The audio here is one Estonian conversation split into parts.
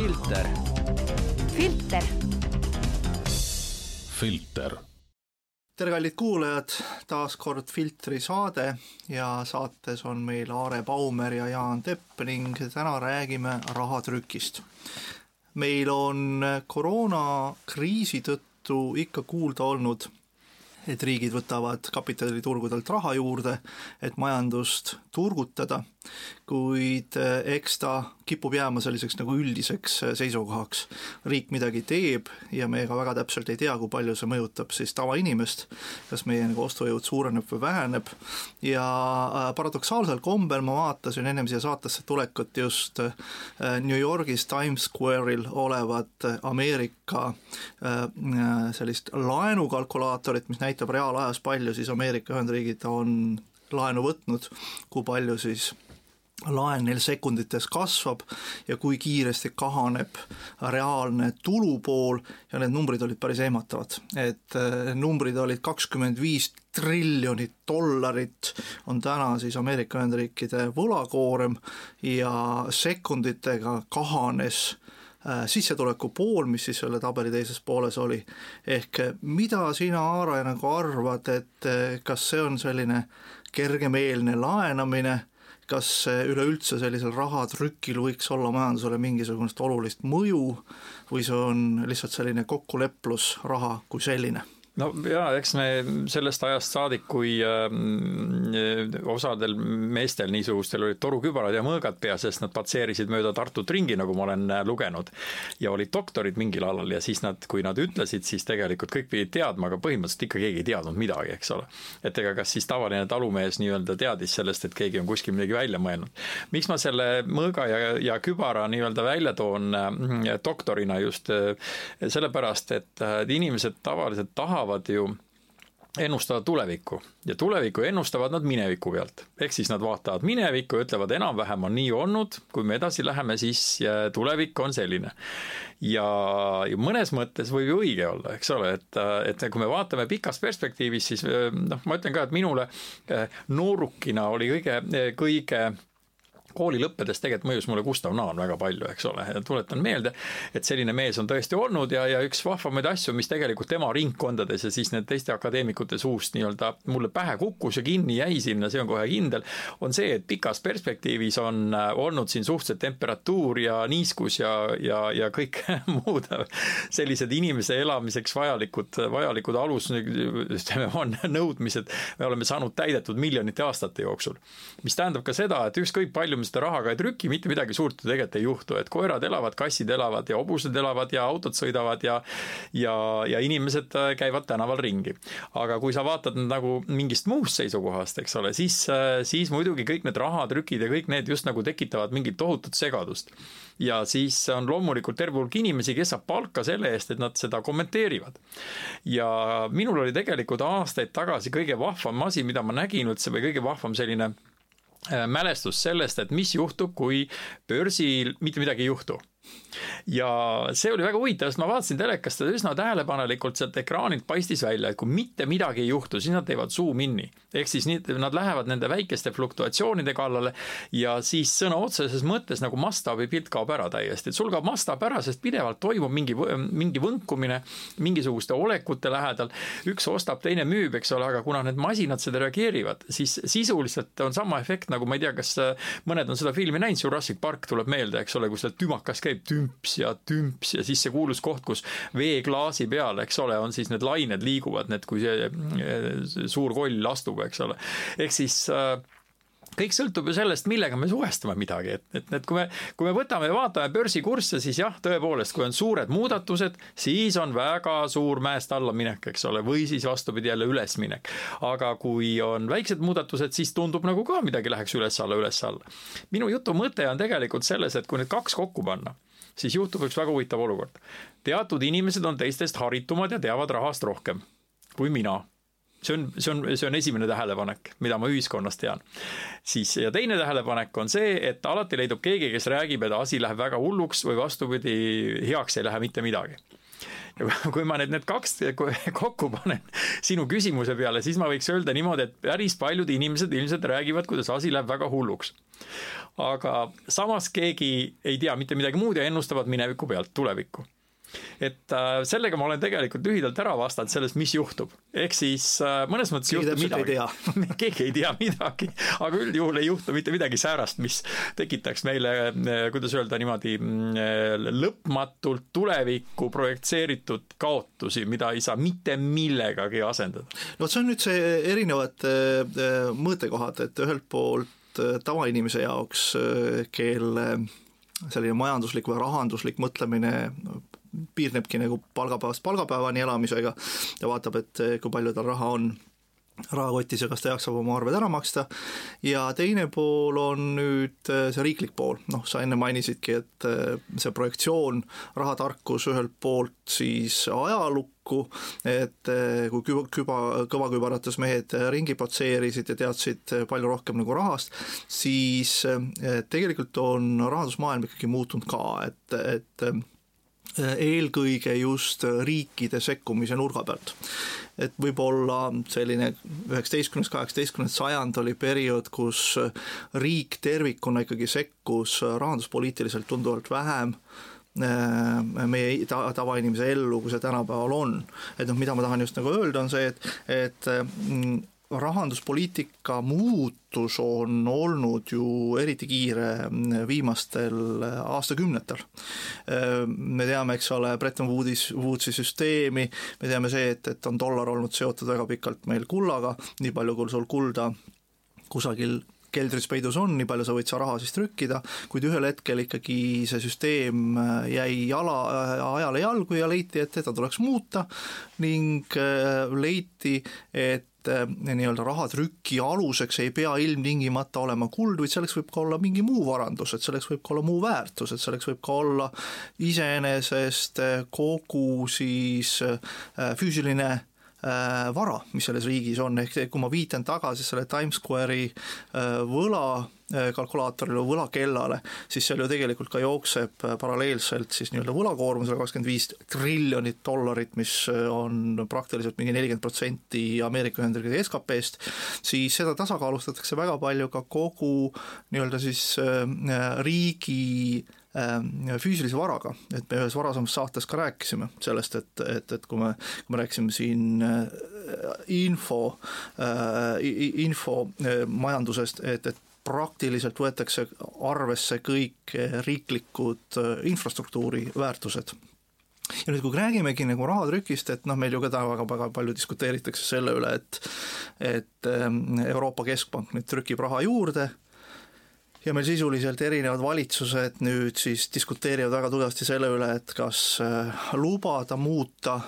filter. filter. filter. tere, kallid kuulajad, taas kord Filtri saade ja saates on meil Aare Baumer ja Jaan Tepp ning täna räägime rahatrükist. meil on koroonakriisi tõttu ikka kuulda olnud et riigid võtavad kapitaliturgudelt raha juurde, et majandust turgutada, kuid eh, eks ta kipub jääma selliseks nagu üldiseks eh, seisukohaks. riik midagi teeb ja me ka väga täpselt ei tea, kui palju see mõjutab siis tavainimest, kas meie nagu ostujõud suureneb või väheneb ja eh, paradoksaalsel kombel ma vaatasin ennem siia saatesse tulekut just New Yorgis Times Square'il olevat Ameerika sellist laenukalkulaatorit, mis näitab reaalajas, palju siis Ameerika Ühendriigid on laenu võtnud, kui palju siis laen neil sekundites kasvab ja kui kiiresti kahaneb reaalne tulupool ja need numbrid olid päris ehmatavad. et äh, numbrid olid kakskümmend viis triljonit dollarit on täna siis Ameerika Ühendriikide võlakoorem ja sekunditega kahanes Äh, sissetuleku pool, mis siis selle tabeli teises pooles oli. ehk äh, mida sina, Aare, nagu arvad, et kas see on selline kergemeelne laenamine, kas üleüldse sellisel rahatrükil võiks olla majandusele mingisugust olulist mõju või see on lihtsalt selline kokkuleplus raha kui selline no jaa, eks me sellest ajast saadik, kui äh, osadel meestel niisugustel olid torukübarad ja mõõgad peas, sest nad patseerisid mööda Tartut ringi, nagu ma olen äh, lugenud, ja olid doktorid mingil alal ja siis nad, kui nad ütlesid, siis tegelikult kõik pidid teadma, aga põhimõtteliselt ikka keegi ei teadnud midagi, eks ole. et ega kas siis tavaline talumees nii-öelda teadis sellest, et keegi on kuskil midagi välja mõelnud. miks ma selle mõõga ja, ja kübara nii-öelda välja toon äh, doktorina just äh, sellepärast, et inimesed tavaliselt tahavad tahavad ju ennustada tulevikku ja tulevikku ennustavad nad mineviku pealt. ehk siis nad vaatavad minevikku ja ütlevad, enam-vähem on nii olnud, kui me edasi läheme, siis tulevik on selline. ja, ja mõnes mõttes võib ju õige olla, eks ole, et, et kui me vaatame pikas perspektiivis, siis noh, ma ütlen ka, et minule noorukina oli kõige, kõige kooli lõppedes tegelikult mõjus mulle Gustav Naan väga palju, eks ole, tuletan meelde, et selline mees on tõesti olnud ja, ja üks vahvamaid asju, mis tegelikult tema ringkondades ja siis need teiste akadeemikute suust nii-öelda mulle pähe kukkus ja kinni jäi sinna, see on kohe kindel, on see, et pikas perspektiivis on äh, olnud siin suhteliselt temperatuur ja niiskus ja, ja, ja kõik muud sellised inimese elamiseks vajalikud, vajalikud alus, ütleme, on nõudmised, me oleme saanud täidetud miljonite aastate jooksul. mis tähendab ka seda, et ükskõik palju me seda raha ka ei trüki, mitte midagi suurt ju tegelikult ei juhtu, et koerad elavad, kassid elavad ja hobused elavad ja autod sõidavad ja ja, ja inimesed äh, käivad tänaval ringi. aga kui sa vaatad nagu mingist muust seisukohast, eks ole, siis, äh, siis muidugi kõik need rahatrükid ja kõik need just nagu tekitavad mingit tohutut segadust. ja siis on loomulikult terve hulk inimesi, kes saab palka selle eest, et nad seda kommenteerivad. ja minul oli tegelikult aastaid tagasi kõige vahvam asi, mida ma nägin üldse või kõige vahvam selline mälestus sellest, et mis juhtub, kui börsil mitte midagi ei juhtu ja see oli väga huvitav, sest ma vaatasin telekast seda üsna tähelepanelikult, sealt ekraanilt paistis välja, et kui mitte midagi ei juhtu, siis nad teevad zoom in'i. ehk siis nii, nad lähevad nende väikeste fluktuatsioonide kallale ja siis sõna otseses mõttes nagu mastaabi pilt kaob ära täiesti, et sul kaob mastaap ära, sest pidevalt toimub mingi, mingi võnkumine mingisuguste olekute lähedal. üks ostab, teine müüb, eks ole, aga kuna need masinad seda reageerivad, siis sisuliselt on sama efekt nagu ma ei tea, kas mõned on seda filmi näinud, Jurassic Park tuleb meelde, eks ole, kus seal tümakas käib tümps ja tümps ja siis see kuulus koht, kus veeklaasi peal, eks ole, on siis need lained liiguvad, need, kui see eh, suur koll astub, eks ole. ehk siis äh, kõik sõltub ju sellest, millega me suhestame midagi, et, et, et kui me, kui me võtame ja vaatame börsikursse, siis jah, tõepoolest, kui on suured muudatused, siis on väga suur mäest alla minek, eks ole, või siis vastupidi jälle ülesminek. aga kui on väiksed muudatused, siis tundub nagu ka midagi läheks üles-alla, üles-alla. minu jutu mõte on tegelikult selles, et kui need kaks kokku panna siis juhtub üks väga huvitav olukord. teatud inimesed on teistest haritumad ja teavad rahast rohkem kui mina see on, see on, see on esimene tähelepanek, mida ma ühiskonnast tean. siis ja teine tähelepanek on see, et alati leidub keegi, kes räägib, et asi läheb väga hulluks või vastupidi, heaks ei lähe mitte midagi ja kui ma nüüd need kaks kokku panen sinu küsimuse peale, siis ma võiks öelda niimoodi, et päris paljud inimesed ilmselt räägivad, kuidas asi läheb väga hulluks. aga samas keegi ei tea mitte midagi muud ja ennustavad mineviku pealt tulevikku et äh, sellega ma olen tegelikult lühidalt ära vastanud sellest, mis juhtub. ehk siis äh, mõnes mõttes keegi juhtub midagi. keegi ei tea midagi, aga üldjuhul ei juhtu mitte midagi säärast, mis tekitaks meile, äh, kuidas öelda niimoodi, mm, lõpmatult tulevikku projekteeritud kaotusi, mida ei saa mitte millegagi asendada. no vot, see on nüüd see erinevad mõõtekohad, et ühelt poolt tavainimese jaoks, kelle selline majanduslik või rahanduslik mõtlemine piirnebki nagu palgapäevast palgapäevani elamisega ja vaatab, et eh, kui palju tal raha on rahakotis ja kas ta jaksab oma arved ära maksta, ja teine pool on nüüd eh, see riiklik pool, noh, sa enne mainisidki, et eh, see projektsioon, rahatarkus ühelt poolt siis ajalukku, et kui küba, küba, kõvakübarates mehed ringi potseerisid ja teadsid palju rohkem nagu rahast, siis tegelikult on rahandusmaailm ikkagi muutunud ka, et, et eelkõige just riikide sekkumise nurga pealt. et võib-olla selline üheksateistkümnes, kaheksateistkümnes sajand oli periood, kus riik tervikuna ikkagi sekkus rahanduspoliitiliselt tunduvalt vähem äh, meie tavainimese ellu, kui see tänapäeval on. et noh, mida ma tahan just nagu öelda, on see, et, et mm, rahanduspoliitika muutus on olnud ju eriti kiire viimastel aastakümnetel. me teame, eks ole, Bretton Woodis, Woodsi süsteemi, me teame see, et, et on dollar olnud seotud väga pikalt meil kullaga, nii palju, kui sul kulda kusagil keldris peidus on, nii palju sa võid sa raha siis trükkida, kuid ühel hetkel ikkagi see süsteem jäi jala, ajale jalgu ja leiti, et teda tuleks muuta ning leiti, et et eh, nii-öelda rahatrüki aluseks ei pea ilmtingimata olema kuld, vaid selleks võib ka olla mingi muu varandus, et selleks võib ka olla muu väärtus, et selleks võib ka olla iseenesest eh, kogu siis eh, füüsiline vara, mis selles riigis on, ehk kui ma viitan tagasi selle Times Square'i võla Äh, kalkulaatorile või võlakellale, siis seal ju tegelikult ka jookseb äh, paralleelselt siis nii-öelda võlakoormusele kakskümmend viis triljonit dollarit, mis äh, on praktiliselt mingi nelikümmend protsenti Ameerika Ühendriikide SKP-st, siis seda tasakaalustatakse väga palju ka kogu nii-öelda siis riigi füüsilise varaga, et me ühes varasemas saates ka rääkisime sellest, et, et, et kui me, kui me rääkisime siin info, info majandusest, et, et praktiliselt võetakse arvesse kõik riiklikud äh, infrastruktuuri väärtused. Ja nüüd, kui räägimegi nagu rahatrükist, et noh, meil ju ka täna väga-väga palju diskuteeritakse selle üle, et et ähm, Euroopa Keskpank nüüd trükib raha juurde ja meil sisuliselt erinevad valitsused nüüd siis diskuteerivad väga tugevasti selle üle, et kas äh, lubada muuta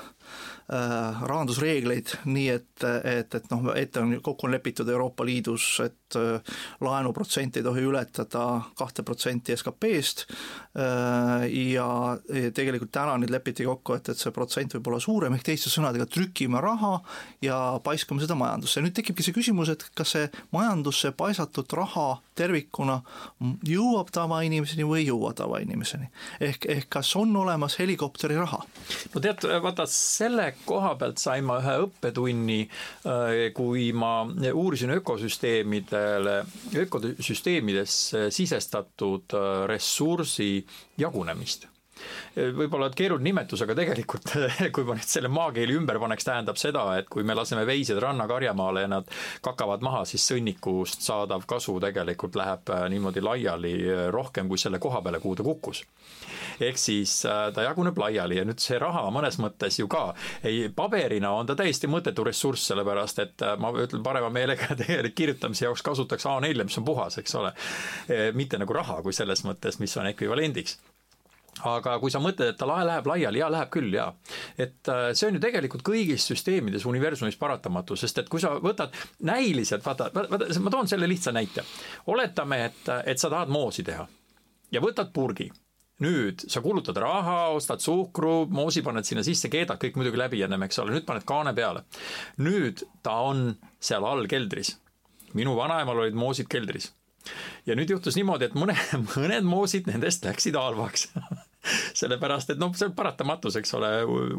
rahandusreegleid nii, et, et, et noh, ette on kokku on lepitud Euroopa Liidus, et et äh, laenuprotsent ei tohi ületada kahte protsenti SKP-st äh, ja tegelikult täna nüüd lepiti kokku, et, et see protsent võib olla suurem, ehk teiste sõnadega trükime raha ja paiskame seda majandusse. nüüd tekibki see küsimus, et kas see majandusse paisatud raha tervikuna jõuab tavainimeseni või ei jõua tavainimeseni. ehk, ehk kas on olemas helikopteriraha? no tead, vaata selle koha pealt sain ma ühe õppetunni, äh, kui ma uurisin ökosüsteemide ökosüsteemidesse sisestatud äh, ressursi jagunemist võib-olla keeruline nimetus, aga tegelikult kui ma nüüd selle maakeeli ümber paneks, tähendab seda, et kui me laseme veised rannakarjamaale ja nad kakavad maha, siis sõnnikust saadav kasu tegelikult läheb äh, niimoodi laiali äh, rohkem kui selle koha peale, kuhu ta kukkus ehk siis äh, ta jaguneb laiali ja nüüd see raha mõnes mõttes ju ka ei, paberina on ta täiesti mõttetu ressurss, sellepärast et äh, ma ütlen parema meelega tegelikult kirjutamise jaoks kasutaks A4-e, mis on puhas, eks ole. mitte nagu raha kui selles mõttes, mis on ekvivalendiks aga kui sa mõtled, et ta läheb laiali, jaa, läheb küll, jaa. et äh, see on ju tegelikult kõigis süsteemides universumis paratamatu, sest et kui sa võtad näiliselt, vaata, vaata, ma toon selle lihtsa näite. oletame, et, et sa tahad moosi teha ja võtad purgi nüüd sa kulutad raha, ostad suhkru, moosi paned sinna sisse, keedad kõik muidugi läbi ennem, eks ole, nüüd paned kaane peale. nüüd ta on seal all keldris. minu vanaemal olid moosid keldris. Ja nüüd juhtus niimoodi, et mõne, mõned moosid nendest läksid halvaks. Sellepärast et noh, see on paratamatus, eks ole,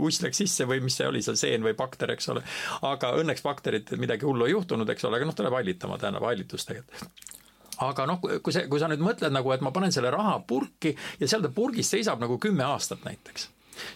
uss läks sisse või mis see oli, see seen või bakter, eks ole. aga õnneks bakterit midagi hullu ei juhtunud, eks ole, aga noh, ta läheb hallitama, tähendab hallitus tegelikult. Aga noh, kui see, kui sa nüüd mõtled nagu, et ma panen selle raha purki ja seal ta purgis seisab nagu kümme aastat näiteks,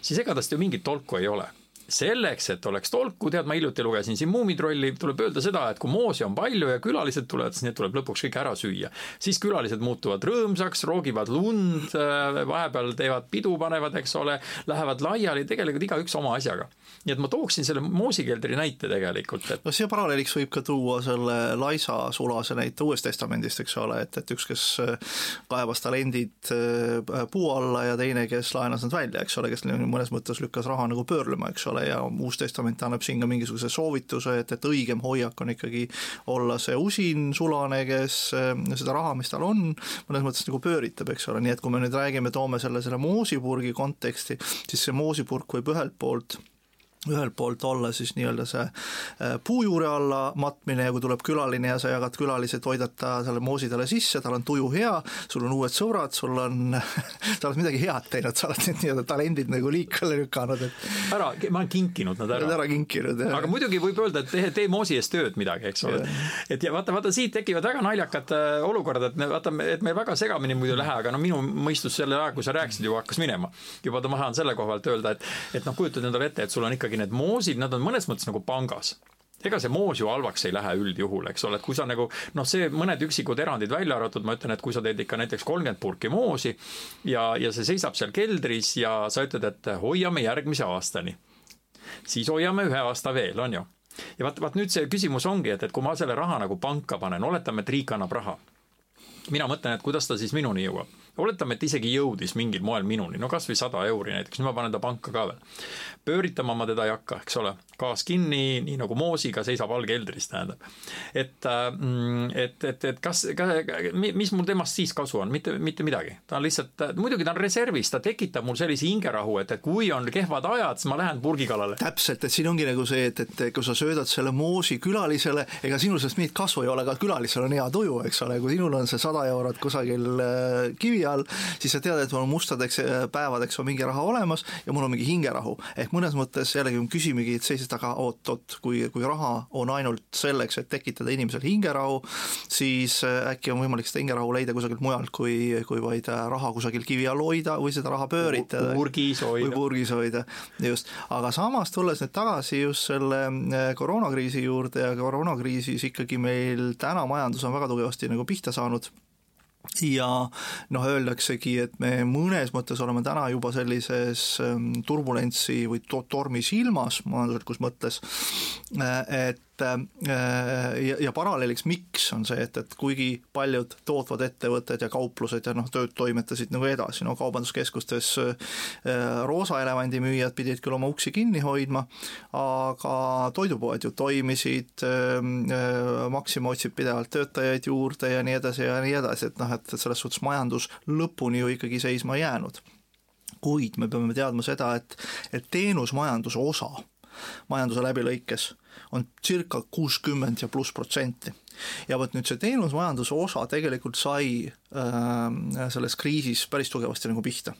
siis ega tast ju mingit tolku ei ole selleks, et oleks tolku, tead, ma hiljuti lugesin siin Muumitrolli, tuleb öelda seda, et kui moosi on palju ja külalised tulevad, siis need tuleb lõpuks kõik ära süüa. siis külalised muutuvad rõõmsaks, roogivad lund, äh, vahepeal teevad pidu, panevad, eks ole, lähevad laiali, tegelikult igaüks oma asjaga. Nii et ma tooksin selle moosikeldri näite tegelikult, et no siia paralleeliks võib ka tuua selle Laisa sulase näite Uuest Testamendist, eks ole, et, et üks, kes äh, kaevas talendid äh, puu alla ja teine, kes laenas nad välja, eks ole, kes mõnes mõttes lükkas raha nagu pöörlema, eks ole, ja Uus Testament annab siin ka mingisuguse soovituse, et, et õigem hoiak on ikkagi olla see usin sulane, kes äh, seda raha, mis tal on, mõnes mõttes nagu pööritab, eks ole, nii et kui me nüüd räägime, toome selle, selle moosipurgi konteksti, siis see moosipurk võib ühelt poolt ühelt poolt olla siis nii-öelda see äh, puujuure alla matmine ja kui tuleb külaline ja sa jagad külalised, hoidad ta selle moosi talle sisse, tal on tuju hea, sul on uued sõbrad, sul on sa oled midagi head teinud, sa oled need nii-öelda talendid nagu liikvele lükanud, et ära, ma olen kinkinud nad ära. ära kinkinud, jah. aga muidugi võib öelda, et tee, tee moosi eest tööd midagi, eks ole. et ja vaata, vaata siit tekivad väga naljakad äh, olukorrad, et vaata, et meil väga segamini muidu ei lähe, aga no minu mõistus selle aja, kui sa rääkisid, juba hakkas minema. juba tahan selle koha pealt öelda, et, et noh, kujutad endale ette, et sul on ikkagi ikkagi need moosid, nad on mõnes mõttes nagu pangas ega see moos ju halvaks ei lähe üldjuhul, eks ole, et kui sa nagu noh, see mõned üksikud erandid välja arvatud, ma ütlen, et kui sa teed ikka näiteks kolmkümmend purki moosi ja, ja see seisab seal keldris ja sa ütled, et hoiame järgmise aastani, siis hoiame ühe aasta veel, on ju. ja vaat, vaat nüüd see küsimus ongi, et, et kui ma selle raha nagu panka panen, oletame, et riik annab raha. mina mõtlen, et kuidas ta siis minuni jõuab oletame, et isegi jõudis mingil moel minuni, no kasvõi sada euri näiteks, nüüd ma panen ta panka ka veel. pööritama ma teda ei hakka, eks ole, gaas kinni, nii nagu moosiga seisab all keldris, tähendab. et, mm, et, et, et kas, mis mul temast siis kasu on, mitte, mitte midagi. ta on lihtsalt, muidugi ta on reservis, ta tekitab mul sellise hingerahu, et, et kui on kehvad ajad, siis ma lähen purgikalale. täpselt, et siin ongi nagu see, et, et kui sa söödad selle moosi külalisele, ega sinul sellest mingit kasu ei ole, aga külalisel on hea tuju, eks ole, kui sinul on see sada eurot kusagil äh, kivi all, siis sa tead, et mul on mustadeks äh, päevadeks on mingi raha olemas ja mul on mingi hingerahu. ehk mõnes mõttes jällegi me küsimegi seisest taga, oot-oot, kui, kui raha on ainult selleks, et tekitada inimesel hingerahu, siis äh, äkki on võimalik seda hingerahu leida kusagilt mujalt, kui, kui vaid äh, raha kusagil kivi all hoida või seda raha pööritada. purgis hoida. või purgis hoida, just. aga samas, tulles nüüd tagasi just selle koroonakriisi juurde ja koroonakriisis ikkagi meil täna majandus on väga tugevasti nagu pihta saanud ja noh, öeldaksegi, et me mõnes mõttes oleme täna juba sellises ähm, turbulentsi või tormis ilmas majanduslikus mõttes, äh, et et äh, ja, ja paralleeliks, miks on see, et, et kuigi paljud tootvad ettevõtted ja kauplused ja noh, tööd toimetasid nagu edasi, no kaubanduskeskustes äh, roosa elevandi müüjad pidid küll oma uksi kinni hoidma, aga toidupoed ju toimisid äh,, Maxima otsib pidevalt töötajaid juurde ja nii edasi ja nii edasi, et noh, et selles suhtes majandus lõpuni ju ikkagi seisma ei jäänud. kuid me peame teadma seda, et, et teenusmajanduse osa majanduse läbilõikes on circa kuuskümmend ja pluss protsenti. Ja vot nüüd see teenusmajanduse osa tegelikult sai äh, selles kriisis päris tugevasti nagu pihta.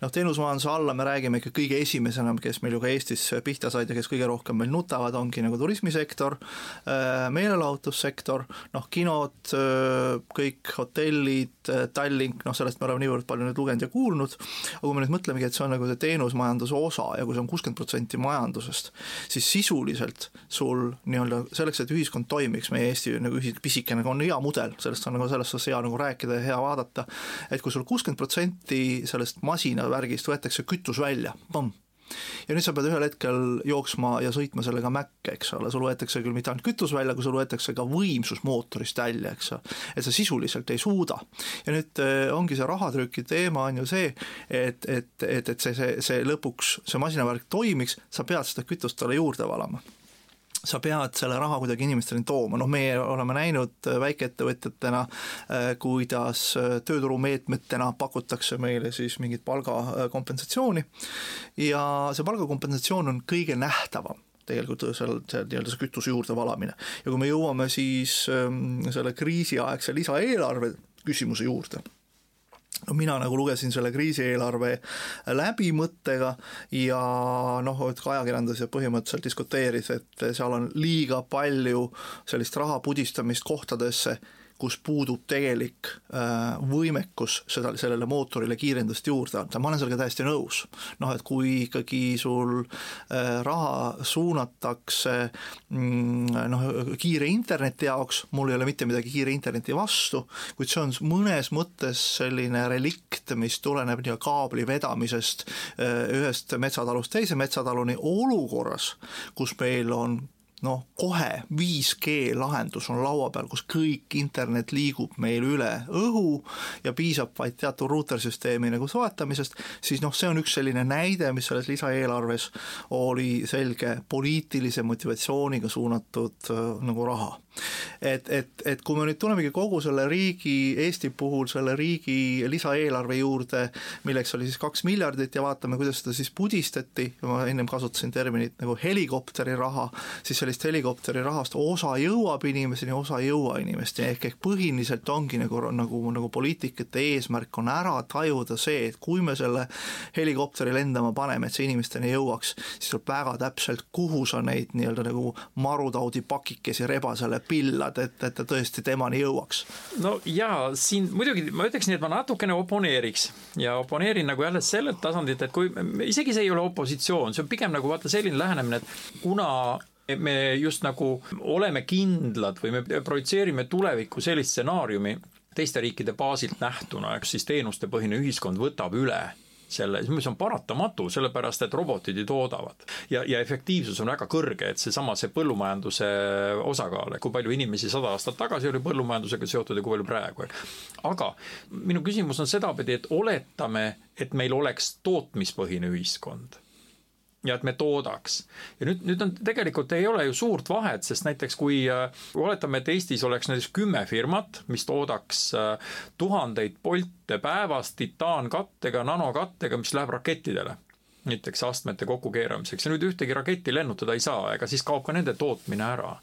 noh, teenusmajanduse alla me räägime ikka kõige esimesena, kes meil ju ka Eestis pihta said ja kes kõige rohkem meil nutavad, ongi nagu turismisektor äh,, meelelahutussektor, noh, kinod äh,, kõik hotellid, äh, Tallink, noh, sellest me oleme niivõrd palju nüüd lugenud ja kuulnud, aga kui me nüüd mõtlemegi, et see on nagu see teenusmajanduse osa ja kui see on kuuskümmend protsenti majandusest, siis sisuliselt sul nii-öelda selleks, et ühiskond toimiks, meie Eesti nagu pisikene on hea mudel, sellest on nagu selles suhtes hea nagu rääkida ja hea vaadata, et kui sul kuuskümmend protsenti sellest masinavärgist võetakse kütus välja, pomm, ja nüüd sa pead ühel hetkel jooksma ja sõitma sellega Mäkke, eks ole, sul võetakse küll mitte ainult kütus välja, aga sul võetakse ka võimsus mootorist välja, eks ole. et sa sisuliselt ei suuda. ja nüüd äh, ongi see rahatrüki teema on ju see, et, et, et, et see, see, see lõpuks, see masinavärk toimiks, sa pead seda kütust talle juurde valama sa pead selle raha kuidagi inimesteni tooma, noh meie oleme näinud äh, väikeettevõtjatena, äh, kuidas äh, tööturumeetmetena pakutakse meile siis mingit palgakompensatsiooni ja see palgakompensatsioon on kõige nähtavam tegelikult seal, seal nii-öelda see kütuse juurde valamine. ja kui me jõuame siis ähm, selle kriisiaegse lisaeelarve küsimuse juurde mina nagu lugesin selle kriisieelarve läbi mõttega ja noh, et ka ajakirjandus põhimõtteliselt diskuteeris, et seal on liiga palju sellist raha pudistamist kohtadesse kus puudub tegelik äh, võimekus seda, sellele mootorile kiirendust juurde anda, ma olen sellega täiesti nõus. noh, et kui ikkagi sul äh, raha suunatakse mm, noh, kiire interneti jaoks, mul ei ole mitte midagi kiire interneti vastu, kuid see on mõnes mõttes selline relikt, mis tuleneb nii-öelda kaabli vedamisest äh, ühest metsatalust teise metsataluni olukorras, kus meil on noh, kohe 5G lahendus on laua peal, kus kõik internet liigub meil üle õhu ja piisab vaid teatud ruutersüsteemi nagu soetamisest, siis noh, see on üks selline näide, mis selles lisaeelarves oli selge poliitilise motivatsiooniga suunatud äh, nagu raha et, et, et kui me nüüd tulemegi kogu selle riigi, Eesti puhul selle riigi lisaeelarve juurde, milleks oli siis kaks miljardit ja vaatame, kuidas seda siis pudistati, ma ennem kasutasin terminit nagu helikopteriraha, siis sellist helikopterirahast osa jõuab inimeseni, osa ei jõua inimesteni, ehk, ehk põhiliselt ongi nagu, nagu, nagu poliitikute eesmärk on ära tajuda see, et kui me selle helikopteri lendama paneme, et see inimesteni jõuaks, siis tuleb väga täpselt, kuhu sa neid nii-öelda nagu marutaudi pakikesi rebasele pillad, et, et ta tõesti temani jõuaks. no jaa, siin muidugi ma ütleks nii, et ma natukene oponeeriks ja oponeerin nagu jälle sellelt tasandilt, et kui isegi see ei ole opositsioon, see on pigem nagu vaata selline lähenemine, et kuna me just nagu oleme kindlad või me projitseerime tulevikku sellist stsenaariumi teiste riikide baasilt nähtuna, eks siis teenustepõhine ühiskond võtab üle selle, mis on paratamatu, sellepärast et robotid ju toodavad. ja, ja efektiivsus on väga kõrge, et seesama, see põllumajanduse osakaal, kui palju inimesi sada aastat tagasi oli põllumajandusega seotud ja kui palju praegu. aga minu küsimus on sedapidi, et oletame, et meil oleks tootmispõhine ühiskond ja et me toodaks. ja nüüd, nüüd on tegelikult ei ole ju suurt vahet, sest näiteks kui äh, oletame, et Eestis oleks näiteks kümme firmat, mis toodaks äh, tuhandeid Bolte päevas titaankattega, nanokattega, mis läheb rakettidele näiteks astmete kokkukeeramiseks ja nüüd ühtegi raketti lennutada ei saa, ega siis kaob ka nende tootmine ära.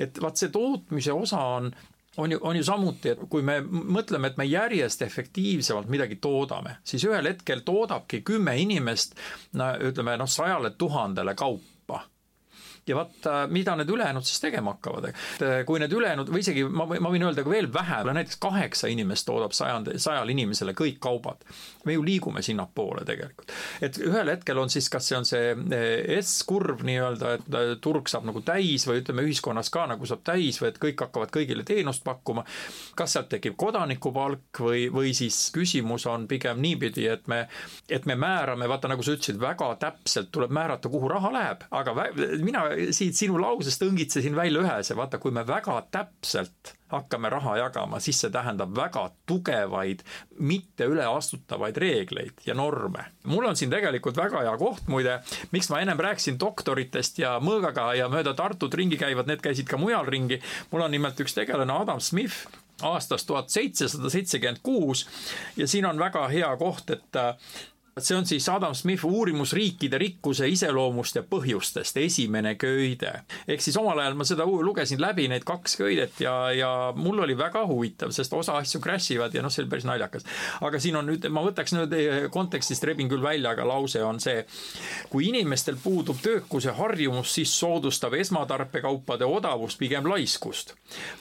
et vaat see tootmise osa on on ju, on ju samuti, et kui me mõtleme, et me järjest efektiivsemalt midagi toodame, siis ühel hetkel toodabki kümme inimest no ütleme noh, sajale tuhandele kaupa ja vaat, äh, mida need ülejäänud siis tegema hakkavad, et kui need ülejäänud või isegi ma, ma võin öelda ka veel vähem, näiteks kaheksa inimest toodab sajand, sajale inimesele kõik kaubad. me ju liigume sinnapoole tegelikult. et ühel hetkel on siis, kas see on see äh, S-kurv nii-öelda, et turg saab nagu täis või ütleme, ühiskonnas ka nagu saab täis või et kõik hakkavad kõigile teenust pakkuma. kas sealt tekib kodanikupalk või, või siis küsimus on pigem niipidi, et me, et me määrame, vaata nagu sa ütlesid, väga täpselt tuleb määrata, kuhu raha läheb, aga mina siit sinu lausest õngitsesin välja ühese, vaata, kui me väga täpselt hakkame raha jagama, siis see tähendab väga tugevaid, mitte üleastutavaid reegleid ja norme. mul on siin tegelikult väga hea koht muide, miks ma ennem rääkisin doktoritest ja mõõgaga ja mööda Tartut ringi käivad, need käisid ka mujal ringi. mul on nimelt üks tegelane, Adam Smith, aastast tuhat seitsesada seitsekümmend kuus ja siin on väga hea koht, et see on siis Adam Smith uurimus riikide rikkuse iseloomust ja põhjustest, esimene köide. ehk siis omal ajal ma seda lugesin läbi, need kaks köidet ja, ja mul oli väga huvitav, sest osa asju crash ivad ja noh, see oli päris naljakas. aga siin on nüüd, ma võtaks nüüd kontekstist, rebin küll välja, aga lause on see. kui inimestel puudub töökuse harjumus, siis soodustab esmatarbekaupade odavust pigem laiskust.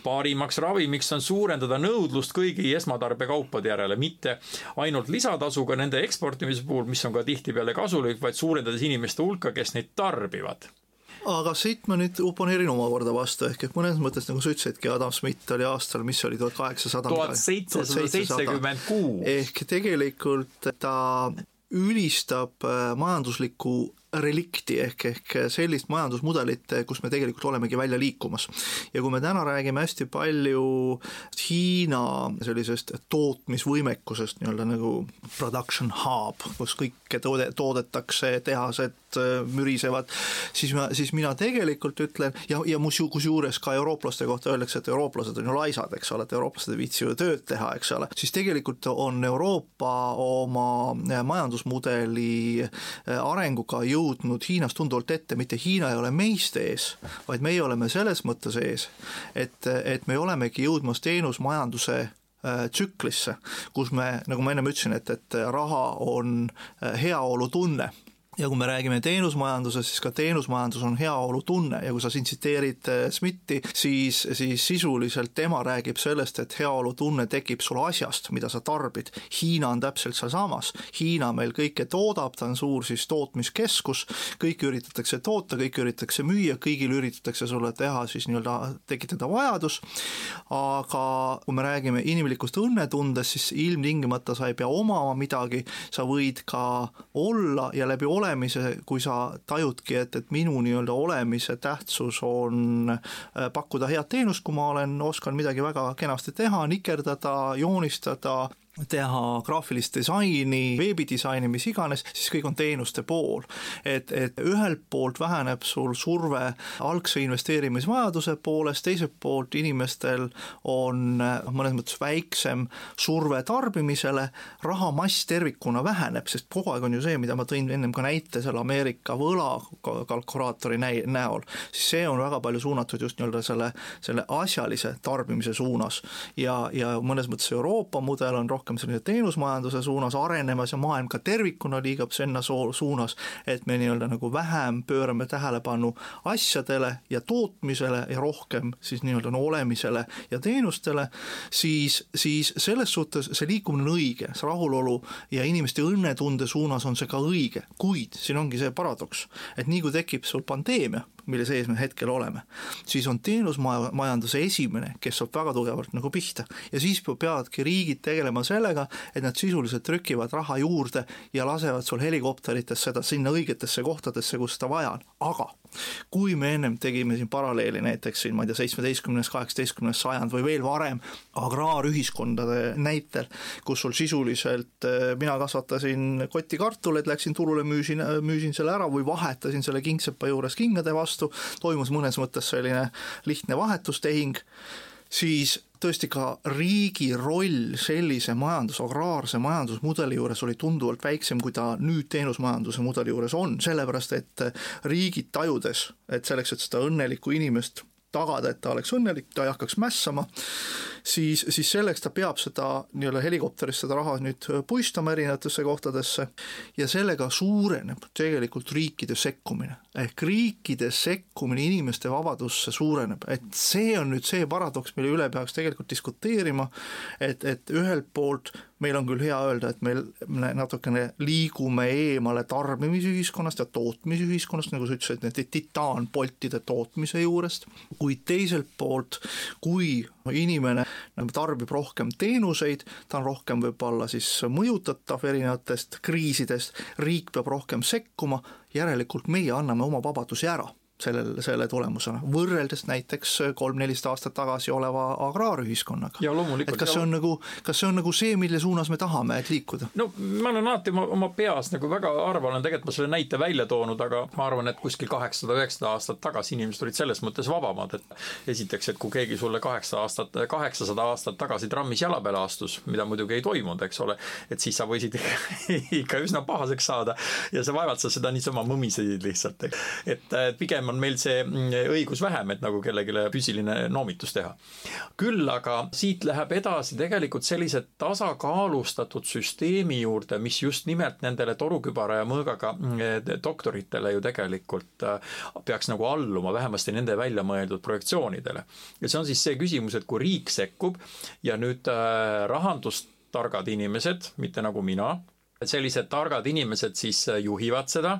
parimaks ravimiks on suurendada nõudlust kõigi esmatarbekaupade järele, mitte ainult lisatasuga nende eksportimise tootmise puhul, mis on ka tihtipeale kasulik, vaid suurendades inimeste hulka, kes neid tarbivad aga siit ma nüüd oponeerin omakorda vastu, ehk et mõnes mõttes nagu sa ütlesidki, Adam Smith oli aastal, mis oli tuhat kaheksasada tuhat seitsesada seitsekümmend kuus. ehk tegelikult ta ülistab äh, majanduslikku relikti ehk, ehk sellist majandusmudelit, kus me tegelikult olemegi välja liikumas. ja kui me täna räägime hästi palju Hiina sellisest tootmisvõimekusest, nii-öelda nagu production hub, kus kõike toode, toodetakse, tehased äh, mürisevad, siis ma, siis mina tegelikult ütlen ja, ja mus-, kusjuures ka eurooplaste kohta öeldakse, et eurooplased on ju laisad, eks ole, et eurooplased ei viitsi ju tööd teha, eks ole, siis tegelikult on Euroopa oma majandusmudeli äh, arenguga jõudnud Hiinast tunduvalt ette, mitte Hiina ei ole meist ees, vaid meie oleme selles mõttes ees, et, et me olemegi jõudmas teenusmajanduse tsüklisse, kus me, nagu ma ennem ütlesin, et, et raha on heaolutunne ja kui me räägime teenusmajandusest, siis ka teenusmajandus on heaolutunne ja kui sa siin tsiteerid äh, Smithi, siis, siis sisuliselt tema räägib sellest, et heaolutunne tekib sul asjast, mida sa tarbid. Hiina on täpselt sealsamas, Hiina meil kõike toodab, ta on suur siis tootmiskeskus, kõike üritatakse toota, kõike üritatakse müüa, kõigil üritatakse sulle teha siis nii-öelda, tekitada vajadus, aga kui me räägime inimlikust õnnetundest, siis ilmtingimata sa ei pea omama midagi, sa võid ka olla ja läbi ole olemise, kui sa tajudki, et, et minu nii-öelda olemise tähtsus on äh, pakkuda head teenust, kui ma olen, oskan midagi väga kenasti teha, nikerdada, joonistada, teha graafilist disaini, veebidisaini, mis iganes, siis kõik on teenuste pool. et, et ühelt poolt väheneb sul surve algse investeerimisvajaduse poolest, teiselt poolt inimestel on mõnes mõttes väiksem surve tarbimisele, rahamass tervikuna väheneb, sest kogu aeg on ju see, mida ma tõin ennem ka näite selle Ameerika võlakalkulaatori näi-, näol, siis see on väga palju suunatud just nii-öelda selle, selle asjalise tarbimise suunas. ja, ja mõnes mõttes Euroopa mudel on rohkem rohkem sellise teenusmajanduse suunas arenemas ja maailm ka tervikuna liigub sinna suunas, et me nii-öelda nagu vähem pöörame tähelepanu asjadele ja tootmisele ja rohkem siis nii-öelda no olemisele ja teenustele, siis, siis selles suhtes see liikumine on õige, see rahulolu ja inimeste õnnetunde suunas on see ka õige, kuid siin ongi see paradoks, et nii kui tekib sul pandeemia, mille sees me hetkel oleme, siis on teenusmajanduse esimene, kes saab väga tugevalt nagu pihta. Ja siis peavadki riigid tegelema sellega, et nad sisuliselt trükivad raha juurde ja lasevad sul helikopterites seda sinna õigetesse kohtadesse, kus seda vaja on, aga kui me ennem tegime siin paralleeli näiteks siin, ma ei tea, seitsmeteistkümnes, kaheksateistkümnes sajand või veel varem agraarühiskondade näitel, kus sul sisuliselt eh, mina kasvatasin kotti kartuleid, läksin turule, müüsin, müüsin selle ära või vahetasin selle kingsepa juures kingade vastu, toimus mõnes mõttes selline lihtne vahetustehing, siis tõesti ka riigi roll sellise majandus, agraarse majandusmudeli juures oli tunduvalt väiksem, kui ta nüüd teenusmajanduse mudeli juures on, sellepärast et riigid tajudes, et selleks, et seda õnnelikku inimest tagada, et ta oleks õnnelik, ta ei hakkaks mässama, siis, siis selleks ta peab seda nii-öelda helikopterist seda raha nüüd puistama erinevatesse kohtadesse ja sellega suureneb tegelikult riikide sekkumine. ehk riikide sekkumine inimeste vabadusse suureneb, et see on nüüd see paradoks, mille üle peaks tegelikult diskuteerima, et, et ühelt poolt meil on küll hea öelda, et meil me natukene liigume eemale tarbimisühiskonnast ja tootmisühiskonnast, nagu sa ütlesid, nende titaanpoltide tootmise juurest, kuid teiselt poolt, kui inimene tarbib rohkem teenuseid, ta on rohkem võib-olla siis mõjutatav erinevatest kriisidest, riik peab rohkem sekkuma, järelikult meie anname oma vabadusi ära sellel, selle tulemusena, võrreldes näiteks kolm-nelisada aastat tagasi oleva agraarühiskonnaga. et kas see on nagu, kas see on nagu see, mille suunas me tahame, et liikuda? no ma olen alati oma, oma peas nagu väga harva olen tegelikult ma selle näite välja toonud, aga ma arvan, et kuskil kaheksasada, üheksasada aastat tagasi inimesed olid selles mõttes vabamad, et esiteks, et kui keegi sulle kaheksa aastat, kaheksasada aastat tagasi trammis jala peale astus, mida muidugi ei toimunud, eks ole, et siis sa võisid ikka üsna pahaseks saada ja sa vaevalt sa seda niisama mõmisesid lihtsalt, et pigem on meil see mm, õigus vähem, et nagu kellelegi füüsiline noomitus teha. küll aga siit läheb edasi tegelikult sellise tasakaalustatud süsteemi juurde, mis just nimelt nendele torukübara ja mõõgaga mm, doktoritele ju tegelikult äh, peaks nagu alluma, vähemasti nende välja mõeldud projektsioonidele. ja see on siis see küsimus, et kui riik sekkub ja nüüd äh, rahandustargad inimesed, mitte nagu mina, sellised targad inimesed siis äh, juhivad seda,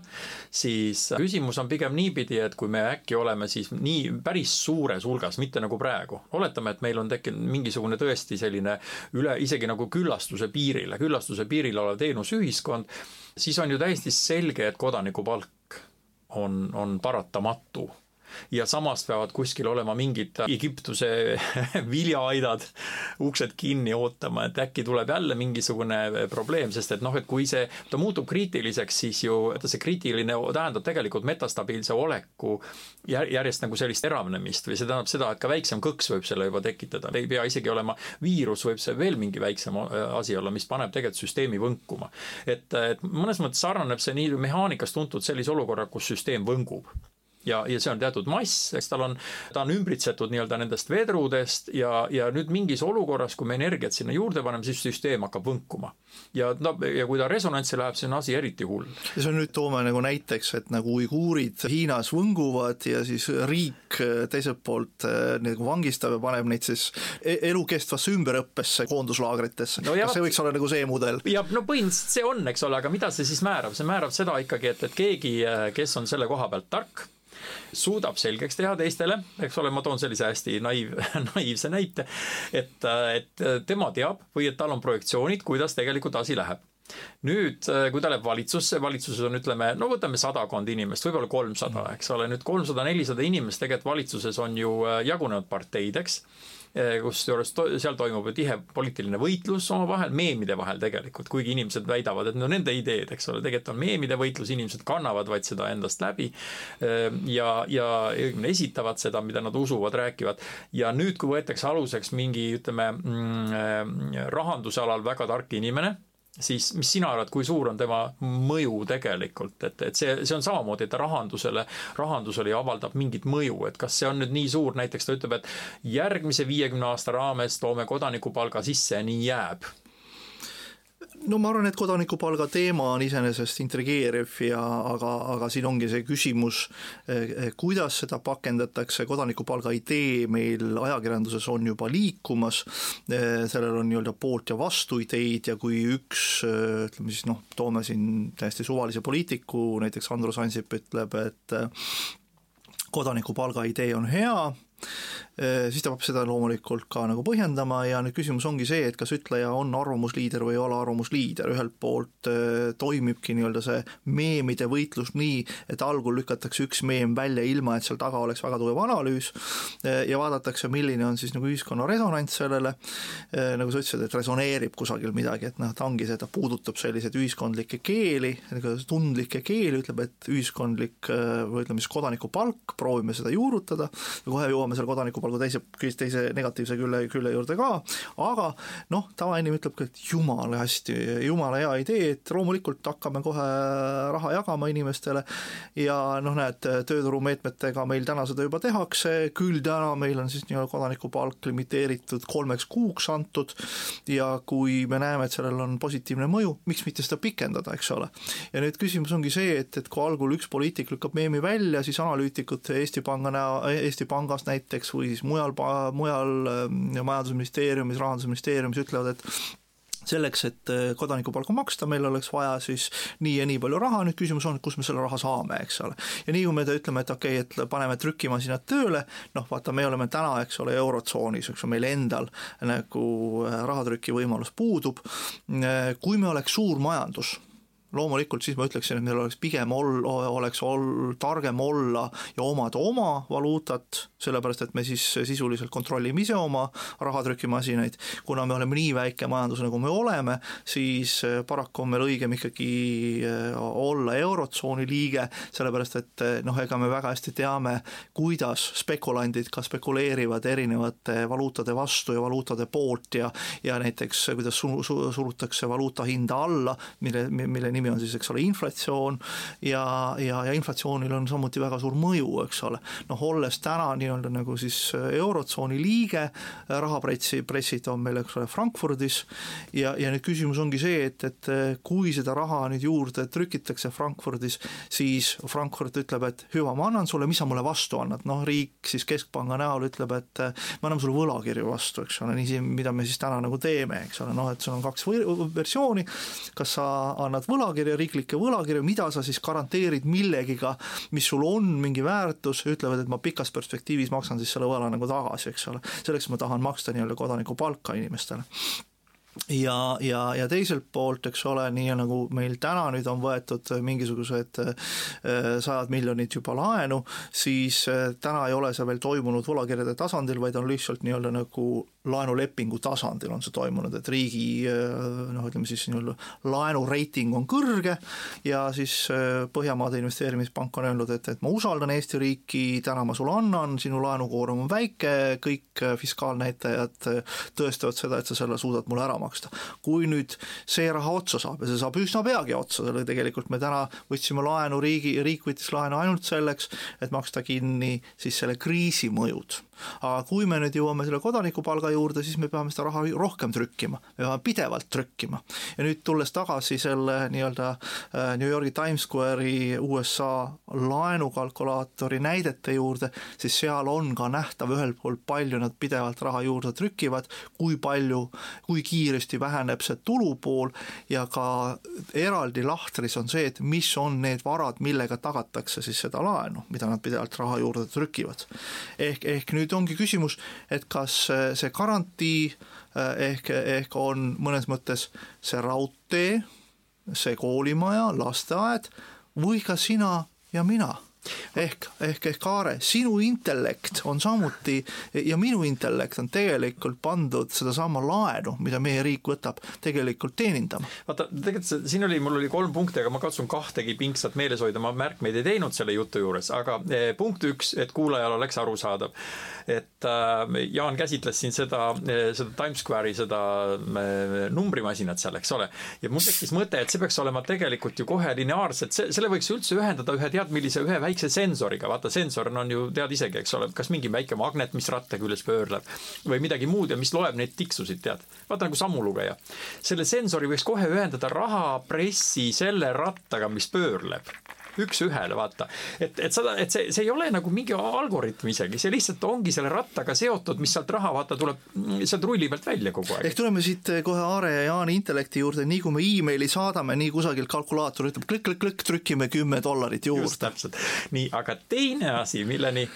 siis küsimus on pigem niipidi, et kui me äkki oleme siis nii päris suures hulgas, mitte nagu praegu, oletame, et meil on tekkinud mingisugune tõesti selline üle, isegi nagu küllastuse piirile, küllastuse piiril olev teenusühiskond, siis on ju täiesti selge, et kodanikupalk on, on paratamatu ja samas peavad kuskil olema mingid Egiptuse viljaaidad, uksed kinni ootama, et äkki tuleb jälle mingisugune probleem, sest et noh, et kui see, ta muutub kriitiliseks, siis ju see kriitiline tähendab tegelikult metastabiilse oleku järjest nagu sellist eravnemist või see tähendab seda, et ka väiksem kõks võib selle juba tekitada, ei pea isegi olema viirus, võib see veel mingi väiksem asi olla, mis paneb tegelikult süsteemi võnkuma. et, et mõnes mõttes sarnaneb see nii mehaanikas tuntud sellise olukorra, kus süsteem võngub ja, ja see on teatud mass, eks tal on, ta on ümbritsetud nii-öelda nendest vedrudest ja, ja nüüd mingis olukorras, kui me energiat sinna juurde paneme, siis süsteem hakkab võnkuma. ja no ja kui ta resonantsi läheb, siis on asi eriti hull. ja see on nüüd toome nagu näiteks, et nagu uiguurid Hiinas võnguvad ja siis riik teiselt poolt eh, nagu vangistab ja paneb neid siis e-, elukestvasse ümberõppesse, koonduslaagritesse no. kas see võiks olla nagu see mudel? ja no põhimõtteliselt see on, eks ole, aga mida see siis määrab, see määrab seda ikkagi, et, et keegi, kes on selle koha pealt tark suudab selgeks teha teistele, eks ole, ma toon sellise hästi naiv, naiivse näite, et, et tema teab või et tal on projektsioonid, kuidas tegelikult asi läheb. Nüüd, kui ta läheb valitsusse, valitsuses on, ütleme, no võtame sadakond inimest, võib-olla kolmsada, eks ole, nüüd kolmsada, nelisada inimest tegelikult valitsuses on ju jagunenud parteideks kusjuures to, seal toimub ju tihe poliitiline võitlus omavahel, meemide vahel tegelikult, kuigi inimesed väidavad, et no nende ideed, eks ole, tegelikult on meemide võitlus, inimesed kannavad vaid seda endast läbi eh, ja, ja esitavad seda, mida nad usuvad, räägivad. ja nüüd, kui võetakse aluseks mingi, ütleme, mm, eh, rahanduse alal väga tark inimene siis mis sina arvad, kui suur on tema mõju tegelikult, et, et see, see on samamoodi, et ta rahandusele, rahandusele avaldab mingit mõju, et kas see on nüüd nii suur, näiteks ta ütleb, et järgmise viiekümne aasta raames toome kodanikupalga sisse ja nii jääb no ma arvan, et kodanikupalga teema on iseenesest intrigeeriv ja aga, aga siin ongi see küsimus, eh, kuidas seda pakendatakse, kodanikupalga idee meil ajakirjanduses on juba liikumas, eh, sellel on nii-öelda poolt ja vastuideid ja kui üks eh, ütleme siis noh, toome siin täiesti suvalise poliitiku, näiteks Andrus Ansip ütleb, et kodanikupalga idee on hea, siis ta peab seda loomulikult ka nagu põhjendama ja nüüd küsimus ongi see, et kas ütleja on arvamusliider või ei ole arvamusliider, ühelt poolt äh, toimibki nii-öelda see meemide võitlus nii, et algul lükatakse üks meem välja, ilma et seal taga oleks väga tugev analüüs äh, ja vaadatakse, milline on siis nagu ühiskonna resonants sellele, nagu sa ütlesid, et resoneerib kusagil midagi, et noh, ta ongi see, ta puudutab selliseid ühiskondlikke keeli, nagu tundlikke keeli, ütleb, et ühiskondlik või ütleme siis kodanikupalk, proovime seda juurutada ja kohe jõuame seal kodaniku kodanikupalga teise, teise negatiivse külje, külje juurde ka, aga noh, tavainimene ütleb ka, et jumala hästi, jumala hea idee, et loomulikult hakkame kohe raha jagama inimestele. Ja noh, näed, tööturumeetmetega meil täna seda juba tehakse, küll täna meil on siis nii-öelda kodanikupalk limiteeritud kolmeks kuuks antud. Ja kui me näeme, et sellel on positiivne mõju, miks mitte seda pikendada, eks ole. ja nüüd küsimus ongi see, et, et kui algul üks poliitik lükkab meemi välja, siis analüütikud Eesti Panga näo, Eesti Pangas näiteks või siis mujal, mujal ähm, Majandusministeeriumis, Rahandusministeeriumis ütlevad, et selleks, et äh, kodanikupalka maksta, meil oleks vaja siis nii ja nii palju raha, nüüd küsimus on, kust me selle raha saame, eks ole. ja nii kui me ütleme, et okei okay,, et paneme trükimasinad tööle, noh vaata, me oleme täna, eks ole, Eurotsoonis, eks ole, meil endal nagu äh, rahatrüki võimalus puudub, äh, kui me oleks suur majandus loomulikult siis ma ütleksin, et meil oleks pigem ol-, oleks ol-, targem olla ja omada oma valuutat, sellepärast et me siis sisuliselt kontrollime ise oma rahatrükimasinaid, kuna me oleme nii väike majandus, nagu me oleme, siis eh, paraku on meil õigem ikkagi eh, olla Eurotsooni liige, sellepärast et eh, noh, ega me väga hästi teame, kuidas spekulandid ka spekuleerivad erinevate valuutade vastu ja valuutade poolt ja ja näiteks kuidas su-, su-, surutakse valuuta hinda alla, mille, mille nimi nimi on siis, eks ole, inflatsioon. Ja, ja, ja inflatsioonil on samuti väga suur mõju, eks ole. noh, olles täna nii-öelda nagu siis Eurotsooni liige, rahapressi, pressid on meil, eks ole, Frankfurdis. Ja, ja nüüd küsimus ongi see, et, et kui seda raha nüüd juurde trükitakse Frankfurdis, siis Frankfurt ütleb, et hüva, ma annan sulle, mis sa mulle vastu annad, noh, riik siis keskpanga näol ütleb, et me anname sulle võlakirju vastu, eks ole, nii, mida me siis täna nagu teeme, eks ole, noh, et sul on kaks versiooni, kas sa annad võlakirju, võlakirja, riiklikke võlakirju, mida sa siis garanteerid millegiga, mis sul on mingi väärtus, ütlevad, et ma pikas perspektiivis maksan siis selle võla nagu tagasi, eks ole. selleks ma tahan maksta nii-öelda kodanikupalka inimestele ja, ja, ja teiselt poolt, eks ole, nii nagu meil täna nüüd on võetud mingisugused äh, sajad miljonid juba laenu, siis äh, täna ei ole see veel toimunud võlakirjade tasandil, vaid on lihtsalt nii-öelda nagu laenulepingu tasandil on see toimunud, et riigi äh, noh, ütleme siis nii-öelda laenureiting on kõrge ja siis Põhjamaade Investeerimispank on öelnud, et, et ma usaldan Eesti riiki, täna ma sulle annan, sinu laenukoorem on väike, kõik fiskaalnäitajad tõestavad seda, et sa selle suudad mulle ära maksta. kui nüüd see raha otsa saab ja see saab üsna peagi otsa, selle tegelikult me täna võtsime laenu, riigi, riik võttis laenu ainult selleks, et maksta kinni siis selle kriisi mõjud aga kui me nüüd jõuame selle kodanikupalga juurde, siis me peame seda raha rohkem trükkima, me peame pidevalt trükkima. ja nüüd tulles tagasi selle nii-öelda äh, New Yorgi Times Square'i USA laenukalkulaatori näidete juurde, siis seal on ka nähtav ühelt poolt, palju nad pidevalt raha juurde trükivad, kui palju, kui kiiresti väheneb see tulupool ja ka eraldi lahtris on see, et mis on need varad, millega tagatakse siis seda laenu, mida nad pidevalt raha juurde trükivad. ehk, ehk nüüd nüüd ongi küsimus, et kas see garantii eh, ehk, ehk on mõnes mõttes see raudtee, see koolimaja, lasteaed või ka sina ja mina ehk, ehk, ehk Aare, sinu intellekt on samuti ja minu intellekt on tegelikult pandud sedasama laenu, mida meie riik võtab, tegelikult teenindama. vaata, tegelikult siin oli, mul oli kolm punkti, aga ma katsun kahtegi pingsalt meeles hoida, ma märkmeid ei teinud selle jutu juures, aga eh, punkt üks, et kuulajal oleks arusaadav. et äh, Jaan käsitles siin seda, eh, seda Times Square'i seda äh, numbrimasinat seal, eks ole. ja mul tekkis mõte, et see peaks olema tegelikult ju kohe lineaarselt, see, selle võiks üldse ühendada ühe tead millise, ühe väikse väikse sensoriga, vaata sensor on ju, tead isegi, eks ole, kas mingi väike magnet, mis ratta küljes pöörleb või midagi muud ja mis loeb neid tiksusid, tead. vaata nagu sammulugeja. selle sensori võiks kohe ühendada rahapressi selle rattaga, mis pöörleb üks-ühele, vaata. et, et seda, et see, see ei ole nagu mingi algoritm isegi, see lihtsalt ongi selle rattaga seotud, mis sealt raha, vaata, tuleb sealt rulli pealt välja kogu aeg. ehk tuleme siit kohe Aare ja Jaani intellekti juurde, nii kui me emaili saadame, nii kusagilt kalkulaator ütleb klikk-klikk-klikk, trükime kümme dollarit juurde. just täpselt, nii, aga teine asi, milleni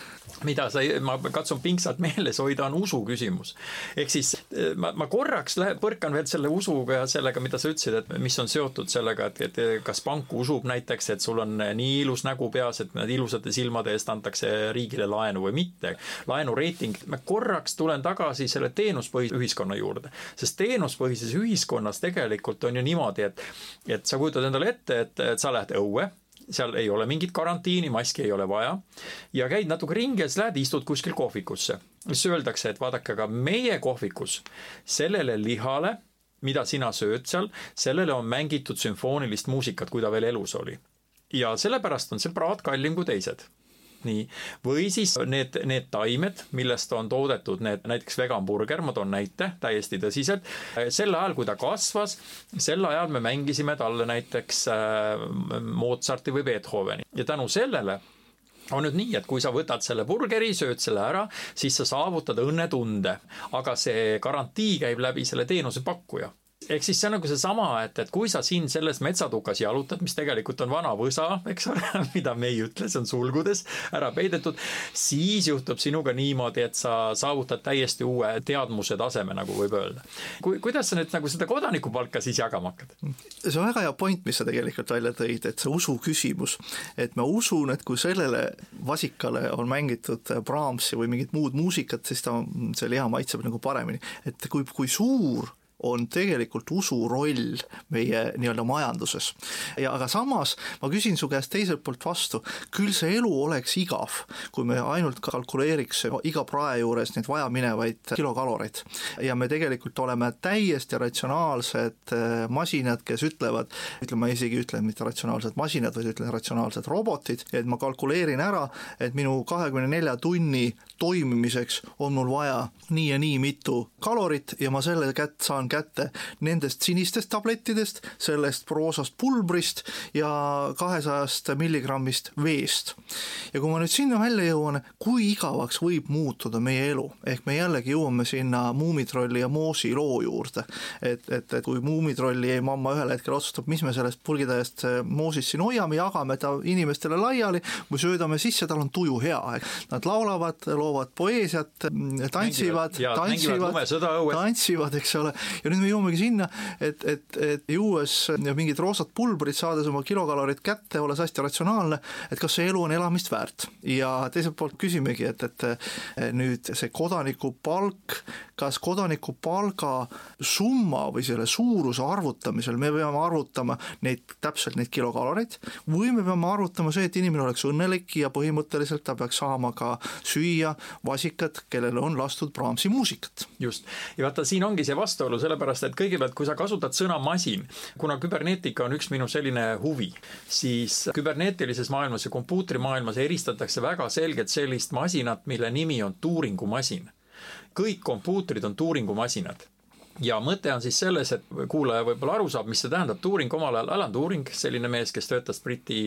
mida sa, ma katsun pingsalt meeles hoida, on usu küsimus. ehk siis eh, ma, ma korraks lähe, põrkan veel selle usuga ja sellega, mida sa ütlesid, et mis on seotud sellega, et, et kas pank usub näiteks, et sul on nii ilus nägu peas, et need ilusate silmade eest antakse riigile laenu või mitte. laenureiting, ma korraks tulen tagasi selle teenuspõhise ühiskonna juurde, sest teenuspõhises ühiskonnas tegelikult on ju niimoodi, et, et sa kujutad endale ette, et, et sa lähed õue seal ei ole mingit karantiini, maski ei ole vaja. ja käid natuke ringi ja siis lähed, istud kuskil kohvikusse. siis öeldakse, et vaadake, aga meie kohvikus sellele lihale, mida sina sööd seal, sellele on mängitud sümfoonilist muusikat, kui ta veel elus oli. Ja sellepärast on see praad kallim kui teised. Nii, või siis need, need taimed, millest on toodetud need näiteks veganburger, ma toon näite täiesti tõsiselt. sel ajal, kui ta kasvas, sel ajal me mängisime talle näiteks äh, Mozarti või Beethoveni. Ja tänu sellele on nüüd nii, et kui sa võtad selle burgeri, sööd selle ära, siis sa saavutad õnnetunde, aga see garantii käib läbi selle teenusepakkuja ehk siis see on nagu seesama, et, et kui sa siin selles metsatukas jalutad, mis tegelikult on vana võsa, eks ole, mida me ei ütle, see on sulgudes ära peidetud, siis juhtub sinuga niimoodi, et sa saavutad täiesti uue teadmuse taseme, nagu võib öelda. kui, kuidas sa nüüd nagu seda kodanikupalka siis jagama hakkad? see on väga hea point, mis sa tegelikult välja tõid, et see usu küsimus, et ma usun, et kui sellele vasikale on mängitud Brahmsi või mingit muud muusikat, siis ta, see liha maitseb nagu paremini, et kui, kui suur on tegelikult usu roll meie nii-öelda majanduses. ja aga samas ma küsin su käest teiselt poolt vastu, küll see elu oleks igav, kui me ainult kalkuleeriks iga prae juures neid vajaminevaid kilokaloreid. ja me tegelikult oleme täiesti ratsionaalsed äh, masinad, kes ütlevad, ütleme, ma isegi ütlen mitte ratsionaalsed masinad, vaid ütlen ratsionaalsed robotid, et ma kalkuleerin ära, et minu kahekümne nelja tunni toimimiseks on mul vaja nii ja nii mitu kalorit ja ma selle kätt saan saan kätte nendest sinistest tablettidest, sellest proosast pulbrist ja kahesajast milligrammist veest. ja kui ma nüüd sinna välja jõuan, kui igavaks võib muutuda meie elu, ehk me jällegi jõuame sinna Muumitrolli ja Moosi loo juurde. et, et, et kui Muumitrolli mamma ühel hetkel otsustab, mis me sellest purgitäiest äh, Moosist siin hoiame, jagame ta inimestele laiali või söödame sisse, tal on tuju hea, nad laulavad, loovad poeesiat, tantsivad, tantsivad, tantsivad, eks ole, ja nüüd me jõuamegi sinna, et, et, et juues mingit roosat pulbrit, saades oma kilokalorid kätte, olles hästi ratsionaalne, et kas see elu on elamist väärt. ja teiselt poolt küsimegi, et, et nüüd see kodanikupalk, kas kodanikupalga summa või selle suuruse arvutamisel me peame arvutama neid, täpselt neid kilokaloreid või me peame arvutama see, et inimene oleks õnnelik ja põhimõtteliselt ta peaks saama ka süüa vasikat, kellele on lastud Brahmsi muusikat. just, ja vaata, siin ongi see vastuolu, sellepärast et kõigepealt, kui sa kasutad sõna masin, kuna küberneetika on üks minu selline huvi, siis kübernetilises maailmas ja kompuutrimaailmas eristatakse väga selgelt sellist masinat, mille nimi on Turingu masin. Kõik kompuutrid on Turingu masinad ja mõte on siis selles, et kuulaja võib-olla aru saab, mis see tähendab, Turing omal ajal, Alan Turing, selline mees, kes töötas Briti,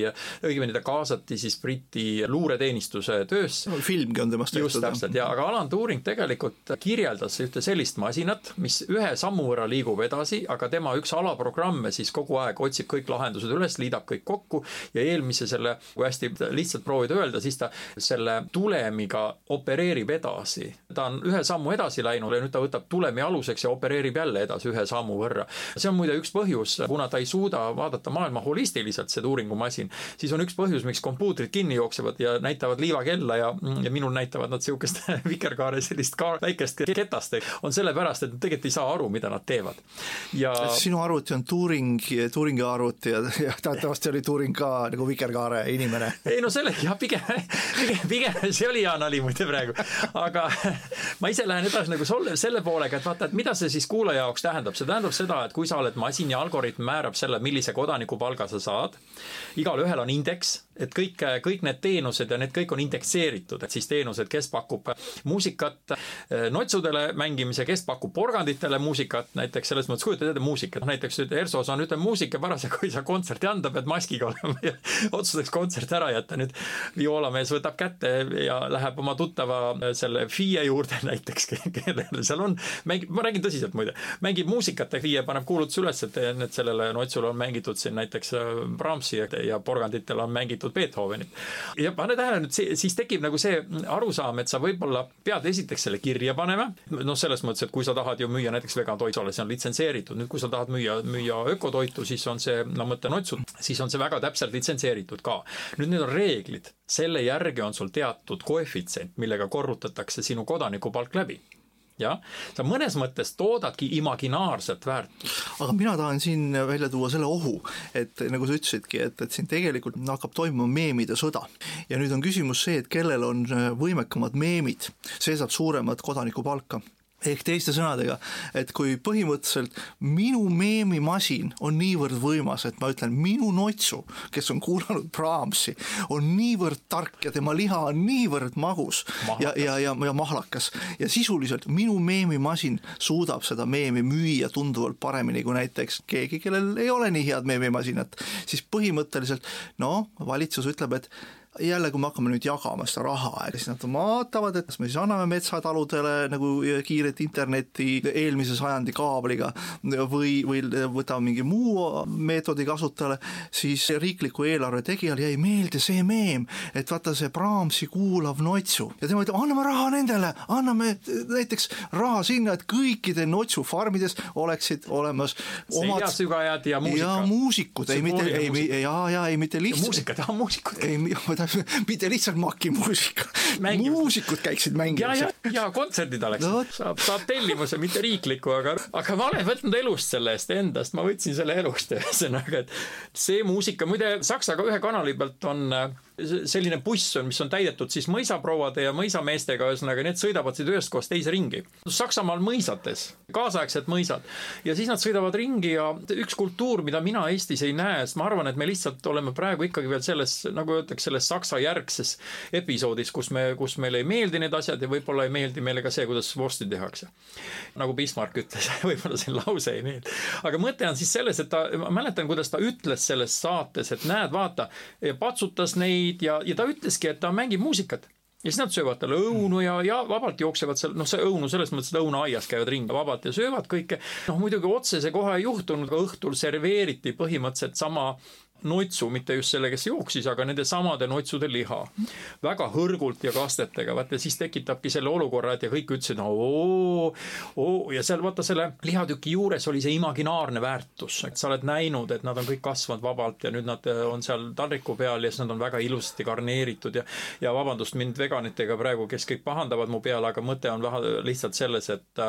õigemini ta kaasati siis Briti luureteenistuse töösse no,. filmgi on temast tehtud. just täpselt ja, aga Alan Turing tegelikult kirjeldas ühte sellist masinat, mis ühe sammu võrra liigub edasi, aga tema üks alaprogramme siis kogu aeg otsib kõik lahendused üles, liidab kõik kokku ja eelmise selle, kui hästi lihtsalt proovida öelda, siis ta selle tulemiga opereerib edasi. ta on ühe sammu edasi läinud ja nüüd ta võtab tulemi aluseks ja opereerib aktselereerib jälle edasi ühe sammu võrra. see on muide üks põhjus, kuna ta ei suuda vaadata maailma holistiliselt, see Turingu-masin, siis on üks põhjus, miks kompuutrid kinni jooksevad ja näitavad liivakella ja, ja minul näitavad nad sihukest vikerkaare sellist ka väikest ketast, on sellepärast, et nad tegelikult ei saa aru, mida nad teevad. ja sinu arvuti on Turing, Turingi arvuti ja, ja teatavasti oli Turing ka nagu vikerkaare inimene. ei no selle, jah, pigem, pigem, pigem see oli hea nali muide praegu, aga ma ise lähen edasi nagu selle, selle poolega, et vaata, et mida see siis kuulaja jaoks tähendab, see tähendab seda, et kui sa oled masin ja algoritm määrab selle, millise kodanikupalga sa saad, igalühel on indeks et kõik, kõik need teenused ja need kõik on indekseeritud, et siis teenused, kes pakub muusikat eh, notsudele mängimise, kes pakub porganditele muusikat, näiteks selles mõttes kujutad ette muusikat, näiteks nüüd ERSO-s on ütleme muusika parasjagu ei saa kontserti anda, pead maskiga olema ja otsustaks kontserti ära jätta, nüüd vioolamees võtab kätte ja läheb oma tuttava eh, selle FIE juurde näiteks, kellel seal on, mängib, ma räägin tõsiselt muide, mängib muusikat ja FIE paneb kuulutuse üles, et need sellele notsule on mängitud siin näiteks eh, Brahmsi ja porganditel on mängitud mängitud Beethovenit. ja pane tähele nüüd siis tekib nagu see arusaam, et sa võib-olla pead esiteks selle kirja panema, noh, selles mõttes, et kui sa tahad ju müüa näiteks vegantoitu, see on litsenseeritud, nüüd kui sa tahad müüa, müüa ökotoitu, siis on see, no mõtlen otsud, siis on see väga täpselt litsenseeritud ka. nüüd need on reeglid, selle järgi on sul teatud koefitsient, millega korrutatakse sinu kodanikupalk läbi jah, sa mõnes mõttes toodadki imaginaarset väärtust. aga mina tahan siin välja tuua selle ohu, et nagu sa ütlesidki, et, et siin tegelikult hakkab toimuma meemide sõda. ja nüüd on küsimus see, et kellel on võimekamad meemid, see saab suuremat kodanikupalka ehk teiste sõnadega, et kui põhimõtteliselt minu meemimasin on niivõrd võimas, et ma ütlen, minu notsu, kes on kuulanud Brahmsi, on niivõrd tark ja tema liha on niivõrd magus mahlakas. ja, ja, ja, ja mahlakas ja sisuliselt minu meemimasin suudab seda meemi müüa tunduvalt paremini kui näiteks keegi, kellel ei ole nii head meemimasinat, siis põhimõtteliselt noh, valitsus ütleb, et jälle, kui me hakkame nüüd jagama seda raha, siis nad vaatavad, et kas me siis anname metsataludele nagu kiiret internetti eelmise sajandi kaabliga või, või võtame mingi muu meetodi kasutajale, siis riikliku eelarve tegijale jäi meelde see meem, et vaata see Brahmsi kuulav notsu ja tema ütleb, anname raha nendele, anname näiteks raha sinna, et kõikide notsu farmides oleksid olemas omad sügajad ja muusikud. ja muusikud, ei mitte, ei, ja, ja ei mitte lihtsalt. muusikud, ah muusikud. ei, mitte lihtsalt makimuusika, muusikud käiksid mängimas. ja, ja, ja kontserdid oleks no., saab, saab tellimuse, mitte riikliku, aga, aga ma olen võtnud elust selle eest endast, ma võtsin selle elust ühesõnaga, et see muusika, muide Saksa ühe kanali pealt on äh, selline buss on, mis on täidetud siis mõisaprouade ja mõisameestega, ühesõnaga need sõidavad siit ühest kohast teise ringi. Saksamaal mõisates, kaasaegsed mõisad. ja siis nad sõidavad ringi ja üks kultuur, mida mina Eestis ei näe, sest ma arvan, et me lihtsalt oleme praegu ikkagi veel selles, nagu öeldakse, selles saksa järgses episoodis, kus me, kus meile ei meeldi need asjad ja võib-olla ei meeldi meile ka see, kuidas vorsti tehakse. nagu Bismarck ütles võib-olla see lause ei meeldi. aga mõte on siis selles, et ta, ma mäletan, kuidas ta ütles selles saates, et näed, vaata, patsutas neid neid ja, ja ta ütleski, et ta mängib muusikat ja siis nad söövad talle õunu ja, ja vabalt jooksevad seal, noh, see õunu selles mõttes, et õunaaias käivad ringi vabalt ja söövad kõike. noh, muidugi otse see kohe ei juhtunud, aga õhtul serveeriti põhimõtteliselt sama noitsu, mitte just selle, kes jooksis, aga nende samade noitsude liha. väga hõrgult ja kastetega, vaata siis tekitabki selle olukorra, et ja kõik ütlesid oo, oo ja seal vaata selle lihatüki juures oli see imaginaarne väärtus, et sa oled näinud, et nad on kõik kasvanud vabalt ja nüüd nad on seal taldriku peal ja siis nad on väga ilusasti garneeritud ja ja vabandust mind veganitega praegu, kes kõik pahandavad mu peale, aga mõte on lihtsalt selles, et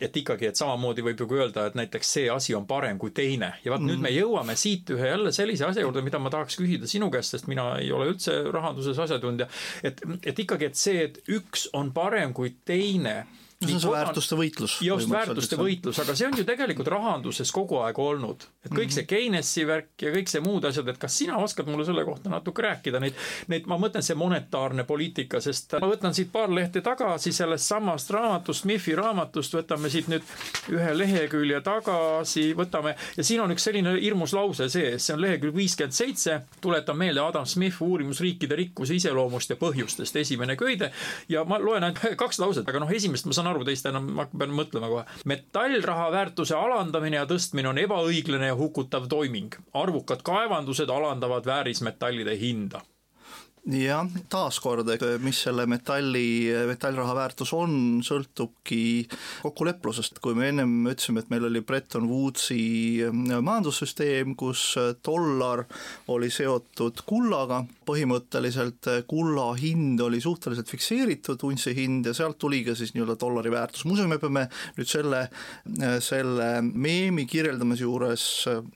et ikkagi, et samamoodi võib ju öelda, et näiteks see asi on parem kui teine ja vaat mm -hmm. nüüd me jõuame siit ühe jälle sellise sellise asja juurde, mida ma tahaks küsida sinu käest, sest mina ei ole üldse rahanduses asjatundja. et, et ikkagi, et see, et üks on parem kui teine no see on see väärtuste võitlus. just, väärtuste võitlus, aga see on ju tegelikult rahanduses kogu aeg olnud. et kõik see Keinesi värk ja kõik see muud asjad, et kas sina oskad mulle selle kohta natuke rääkida, neid, neid, ma mõtlen, see monetaarne poliitika, sest ma võtan siit paar lehte tagasi sellest samast raamatust, Mifi raamatust, võtame siit nüüd ühe lehekülje tagasi, võtame, ja siin on üks selline hirmus lause sees, see on lehekülg viiskümmend seitse, tuletan meelde Adam Smith uurimus riikide rikkuse iseloomust ja põhjustest, esimene köide, ja ma loen ainult kaks lauset, aga noh, esimest ma saan aru, teist enam ma pean mõtlema kohe. metallraha väärtuse alandamine ja tõstmine on ebaõiglane ja hukutav toiming. arvukad kaevandused alandavad väärismetallide hinda jah, taaskord, mis selle metalli, metallraha väärtus on, sõltubki kokkuleplusest, kui me ennem ütlesime, et meil oli Bretton Woodsi majandussüsteem, kus dollar oli seotud kullaga, põhimõtteliselt kulla hind oli suhteliselt fikseeritud, untsi hind, ja sealt tuli ka siis nii-öelda dollari väärtus, muuseas me peame nüüd selle, selle meemi kirjeldamise juures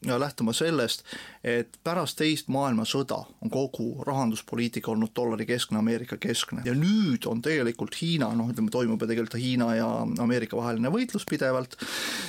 lähtuma sellest, et pärast teist maailmasõda on kogu rahanduspoliitika olnud dollari keskne, Ameerika keskne. Ja nüüd on tegelikult Hiina, noh, ütleme, toimub ju tegelikult Hiina ja Ameerika vaheline võitlus pidevalt,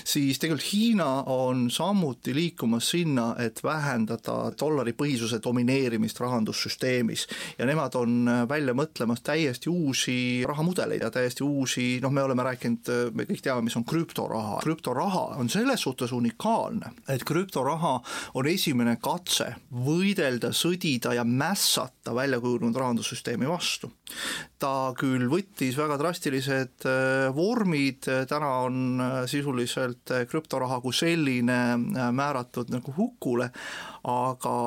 siis tegelikult Hiina on samuti liikumas sinna, et vähendada dollari põhisuse domineerimist rahandussüsteemis. Ja nemad on välja mõtlemas täiesti uusi rahamudeleid ja täiesti uusi, noh, me oleme rääkinud, me kõik teame, mis on krüptoraha, krüptoraha on selles suhtes unikaalne, et krüptoraha on esimene katse võidelda, sõdida ja mässata välja kujunenud rahandussüsteemi vastu. ta küll võttis väga drastilised äh, vormid, täna on äh, sisuliselt äh, krüptoraha kui selline määratud nagu hukule, aga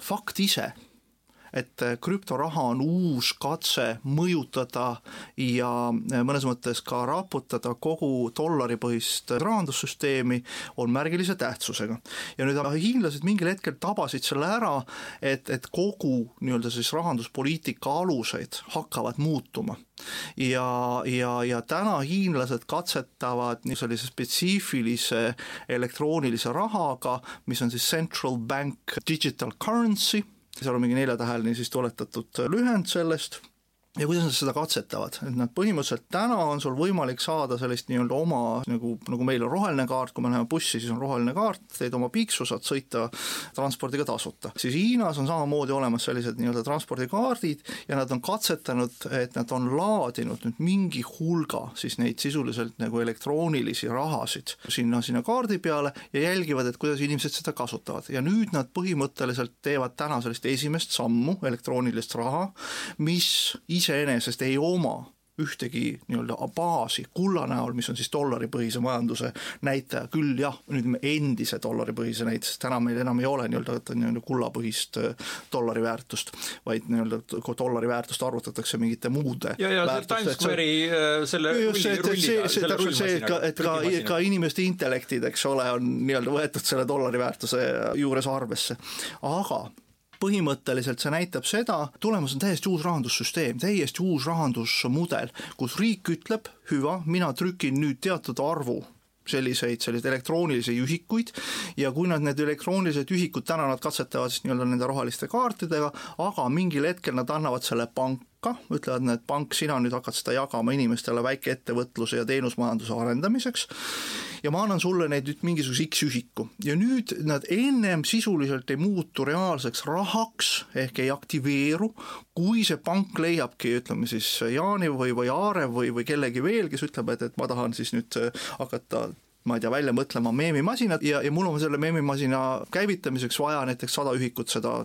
fakt ise et äh, krüptoraha on uus katse mõjutada ja äh, mõnes mõttes ka raputada kogu dollaripõhist rahandussüsteemi, on märgilise tähtsusega. ja nüüd hiinlased mingil hetkel tabasid selle ära, et, et kogu nii-öelda siis rahanduspoliitika aluseid hakkavad muutuma ja, ja, ja täna hiinlased katsetavad nii sellise spetsiifilise elektroonilise rahaga, mis on siis central bank digital currency seal on mingi neljatäheline siis tuletatud lühend sellest ja kuidas nad seda katsetavad, et nad põhimõtteliselt täna on sul võimalik saada sellist nii-öelda oma nagu, nagu meil on roheline kaart, kui me läheme bussi, siis on roheline kaart, teed oma piiksu, saad sõita transpordiga tasuta. siis Hiinas on samamoodi olemas sellised nii-öelda transpordikaardid ja nad on katsetanud, et nad on laadinud nüüd mingi hulga siis neid sisuliselt nagu elektroonilisi rahasid sinna, sinna kaardi peale ja jälgivad, et kuidas inimesed seda kasutavad. Ja nüüd nad põhimõtteliselt teevad täna sellist esimest sammu elektroonilist raha, mis ise iseenesest ei oma ühtegi nii-öelda baasi kulla näol, mis on siis dollaripõhise majanduse näitaja, küll jah, nüüd endise dollaripõhise näite, sest täna meil enam ei ole nii-öelda nii-öelda kullapõhist äh, dollari väärtust, vaid nii-öelda dollari väärtust arvutatakse mingite muude ja, ja Times Square'i äh, selle just see, et see, see täpselt see, et ka, et ka, ka inimeste intellektid, eks ole, on nii-öelda võetud selle dollari väärtuse juures arvesse, aga põhimõtteliselt see näitab seda, tulemas on täiesti uus rahandussüsteem, täiesti uus rahandusmudel, kus riik ütleb, hüva, mina trükin nüüd teatud arvu selliseid, selliseid elektroonilisi ühikuid ja kui nad need elektroonilised ühikud, täna nad katsetavad siis nii-öelda nende roheliste kaartidega, aga mingil hetkel nad annavad selle panka, ütlevad, et pank, sina nüüd hakkad seda jagama inimestele väikeettevõtluse ja teenusmajanduse arendamiseks. Ja ma annan sulle neid nüüd mingisuguse X ühiku. Ja nüüd nad ennem sisuliselt ei muutu reaalseks rahaks ehk ei aktiveeru, kui see pank leiabki, ütleme siis Jaani või, või Aarev või, või kellegi veel, kes ütleb, et, et ma tahan siis nüüd hakata ma ei tea, välja mõtlema meemimasinat. Ja, ja mul on selle meemimasina käivitamiseks vaja näiteks sada ühikut seda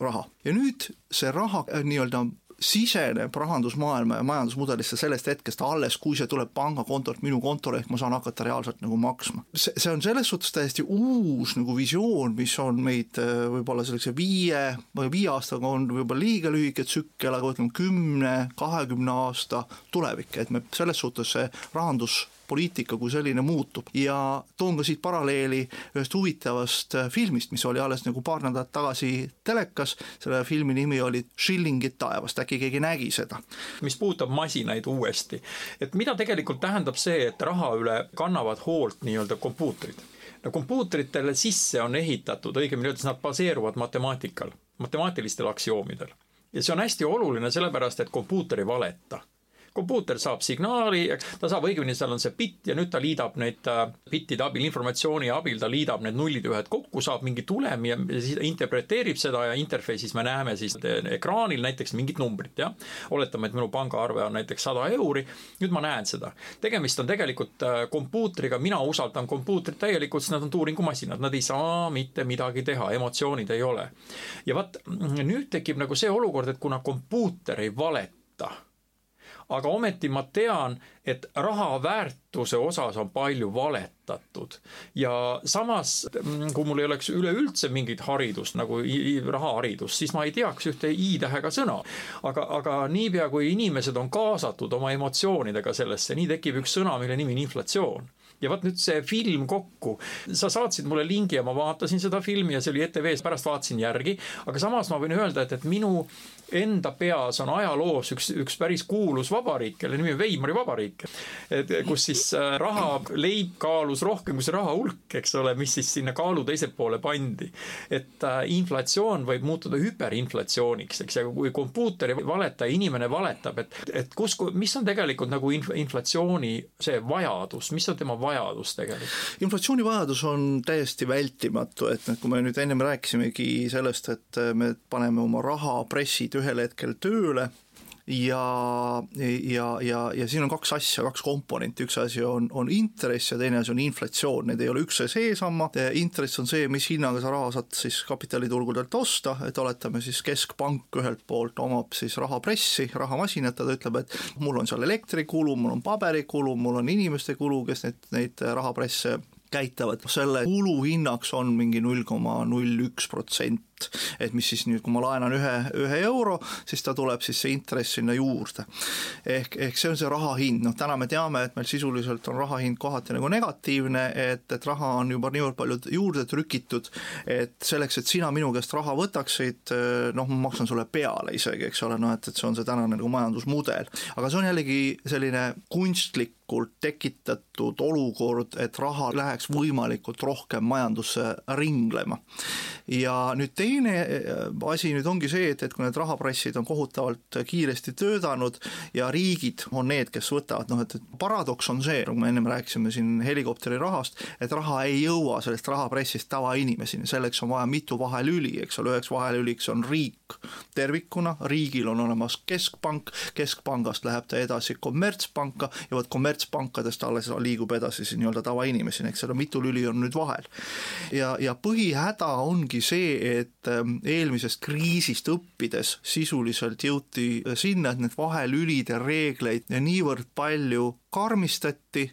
raha. ja nüüd see raha äh, nii-öelda siseneb rahandusmaailma ja majandusmudelisse sellest hetkest alles, kui see tuleb pangakontolt minu kontole, ehk ma saan hakata reaalselt nagu maksma. see, see on selles suhtes täiesti uus nagu visioon, mis on meid äh, võib-olla sellise viie või viie aastaga on võib-olla liiga lühike tsükkel, aga ütleme kümne, kahekümne aasta tulevik, et me selles suhtes see rahandus poliitika kui selline muutub ja toon ka siit paralleeli ühest huvitavast äh, filmist, mis oli alles nagu paar nädalat tagasi telekas, selle filmi nimi oli Shillingid taevast, äkki keegi nägi seda? mis puudutab masinaid uuesti, et mida tegelikult tähendab see, et raha üle kannavad hoolt nii-öelda kompuutrid? no kompuutritele sisse on ehitatud, õigemini öeldes nad baseeruvad matemaatikal, matemaatilistel aktsioomidel. ja see on hästi oluline, sellepärast et kompuuter ei valeta kompuuter saab signaali, ta saab õigemini, seal on see bitt ja nüüd ta liidab neid äh, bittide abil, informatsiooni abil, ta liidab need nullid ühed kokku, saab mingi tulemi ja siis interpreteerib seda ja interface'is me näeme siis ekraanil näiteks mingit numbrit, jah. oletame, et minu pangaarve on näiteks sada euri, nüüd ma näen seda. tegemist on tegelikult äh, kompuutriga, mina usaldan kompuutrit täielikult, sest nad on tuuringumasinad, nad ei saa mitte midagi teha, emotsioonid ei ole. ja vaat nüüd tekib nagu see olukord, et kuna kompuuter ei valeta aga ometi ma tean, et raha väärtuse osas on palju valetatud. ja samas, mm, kui mul ei oleks üleüldse mingit haridust nagu rahaharidust, siis ma ei teaks ühte i-tähega sõna. aga, aga niipea, kui inimesed on kaasatud oma emotsioonidega sellesse, nii tekib üks sõna, mille nimi on inflatsioon ja vot nüüd see film kokku, sa saatsid mulle lingi ja ma vaatasin seda filmi ja see oli ETV-s, pärast vaatasin järgi, aga samas ma võin öelda, et, et minu enda peas on ajaloos üks, üks päris kuulus vabariik, kelle nimi on Weimari vabariik. et kus siis äh, raha, leib kaalus rohkem kui see raha hulk, eks ole, mis siis sinna kaalu teiselt poole pandi. et äh, inflatsioon võib muutuda hüperinflatsiooniks, eks, ja kui kompuuter ei valeta ja inimene valetab, et, et kus, mis on tegelikult nagu inf-, inflatsiooni see vajadus, mis on tema vajadus tegelikult? inflatsiooni vajadus on täiesti vältimatu, et noh, kui me nüüd ennem rääkisimegi sellest, et me paneme oma raha pressid hakkasid ühel hetkel tööle ja, ja, ja, ja siin on kaks asja, kaks komponenti, üks asi on, on intress ja teine asi on inflatsioon, need ei ole üks ja seesama, intress on see, mis hinnaga sa raha saad siis kapitaliturgudelt osta, et oletame siis keskpank ühelt poolt omab siis rahapressi, rahamasinat, ta ütleb, et mul on seal elektrikulu, mul on paberikulu, mul on inimeste kulu, kes neid, neid rahapresse käitavad, selle kulu hinnaks on mingi null koma null üks protsent et mis siis nüüd, kui ma laenan ühe, ühe euro, siis ta tuleb siis see intress sinna juurde. ehk, ehk see on see raha hind, noh täna me teame, et meil sisuliselt on raha hind kohati nagu negatiivne, et, et raha on juba niivõrd palju juurde trükitud, et selleks, et sina minu käest raha võtaksid, noh, ma maksan sulle peale isegi, eks ole, noh et, et see on see tänane nagu majandusmudel. aga see on jällegi selline kunstlik tekitatud olukord, et raha läheks võimalikult rohkem majandusse ringlema. ja nüüd teine äh, asi nüüd ongi see, et, et kui need rahapressid on kohutavalt kiiresti töötanud ja riigid on need, kes võtavad, noh et, et paradoks on see, nagu me ennem rääkisime siin helikopterirahast, et raha ei jõua sellest rahapressist tavainimeseni, selleks on vaja mitu vahelüli, eks ole, üheks vahelüliks on riik tervikuna, riigil on olemas keskpank, keskpangast läheb ta edasi kommertspanka ja vot kommertspankadest alles liigub edasi siis nii-öelda tavainimeseni, eks ole, mitu lüli on nüüd vahel. ja, ja põhihäda ongi see, et ähm, eelmisest kriisist õppides sisuliselt jõuti sinna, et need vahelülide reegleid niivõrd palju karmistati,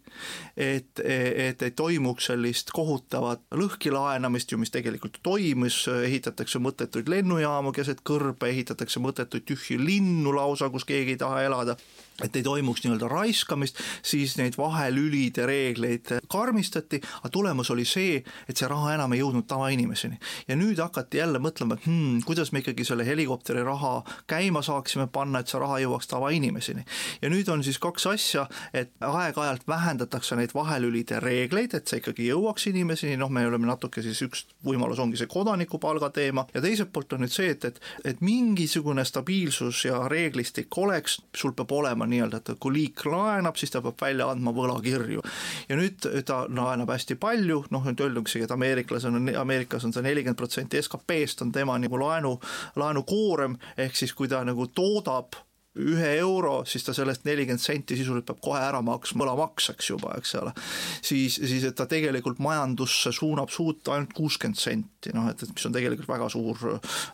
et, et ei toimuks sellist kohutavat lõhkilaenamist ju, mis tegelikult toimus, ehitatakse mõttetuid lennujaamu keset kõrbe, ehitatakse mõttetuid tühji linnu lausa, kus keegi ei taha elada et ei toimuks nii-öelda raiskamist, siis neid vahelülide reegleid karmistati, aga tulemus oli see, et see raha enam ei jõudnud tavainimeseni. ja nüüd hakati jälle mõtlema, et hmm, kuidas me ikkagi selle helikopteri raha käima saaksime panna, et see raha jõuaks tavainimeseni. ja nüüd on siis kaks asja, et aeg-ajalt vähendatakse neid vahelülide reegleid, et see ikkagi jõuaks inimeseni, noh, me oleme natuke siis üks võimalus ongi see kodanikupalga teema ja teiselt poolt on nüüd see, et, et, et mingisugune stabiilsus ja reeglistik oleks, sul peab olema nii-öelda, et kui liik laenab, siis ta peab välja andma võlakirju. ja nüüd ta laenab hästi palju, noh nüüd öeldaksegi, et ameeriklasel on, Ameerikas on see nelikümmend protsenti SKP-st on tema nagu laenu, laenukoorem, ehk siis kui ta nagu toodab ühe euro, siis ta sellest nelikümmend senti sisuliselt peab kohe ära maksma, võlamaks, eks juba, eks ole. siis, siis et ta tegelikult majandusse suunab suut ainult kuuskümmend senti, noh et, et mis on tegelikult väga suur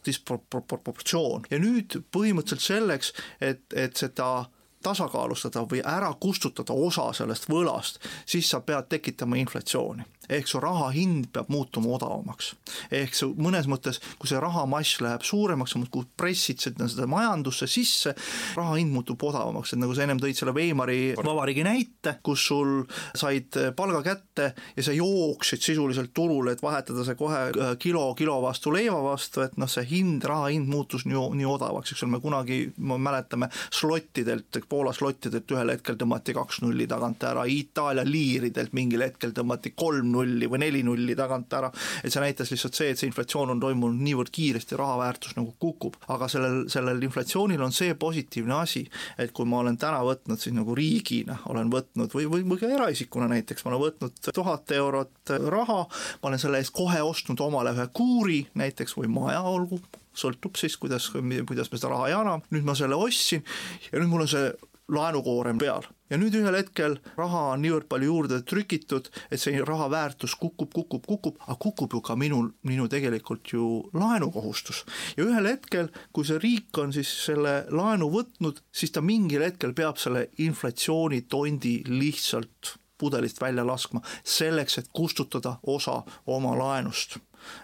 disproportsioon ja nüüd põhimõtteliselt selleks, et, et seda tasakaalustada või ära kustutada osa sellest võlast, siis sa pead tekitama inflatsiooni ehk su raha hind peab muutuma odavamaks. ehk su mõnes mõttes, kui see rahamass läheb suuremaks, sa muudkui pressid seda, seda majandusse sisse, raha hind muutub odavamaks, et nagu sa ennem tõid selle Weimari vabariigi näite, kus sul said palga kätte ja sa jooksid sisuliselt turule, et vahetada see kohe äh, kilo kilo vastu leiva vastu, et noh, see hind, raha hind muutus nii, nii odavaks, eks ole, me kunagi, me mäletame slottidelt, Poola slottidelt ühel hetkel tõmmati kaks nulli tagant ära, Itaalia liiridelt mingil hetkel tõmmati kolm nulli või neli nulli tagant ära, et see näitas lihtsalt see, et see inflatsioon on toimunud niivõrd kiiresti, raha väärtus nagu kukub, aga sellel, sellel inflatsioonil on see positiivne asi, et kui ma olen täna võtnud siis nagu riigina, olen võtnud või, või, või ka eraisikuna näiteks, ma olen võtnud tuhat eurot raha, ma olen selle eest kohe ostnud omale ühe kuuri näiteks või maja, olgu, sõltub siis, kuidas, kuidas me seda raha jagame, nüüd ma selle ostsin ja nüüd mul on see laenukoorem peal ja nüüd ühel hetkel raha on niivõrd palju juurde trükitud, et see raha väärtus kukub, kukub, kukub, aga kukub ju ka minul, minu tegelikult ju laenukohustus. ja ühel hetkel, kui see riik on siis selle laenu võtnud, siis ta mingil hetkel peab selle inflatsioonitondi lihtsalt pudelist välja laskma, selleks et kustutada osa oma laenust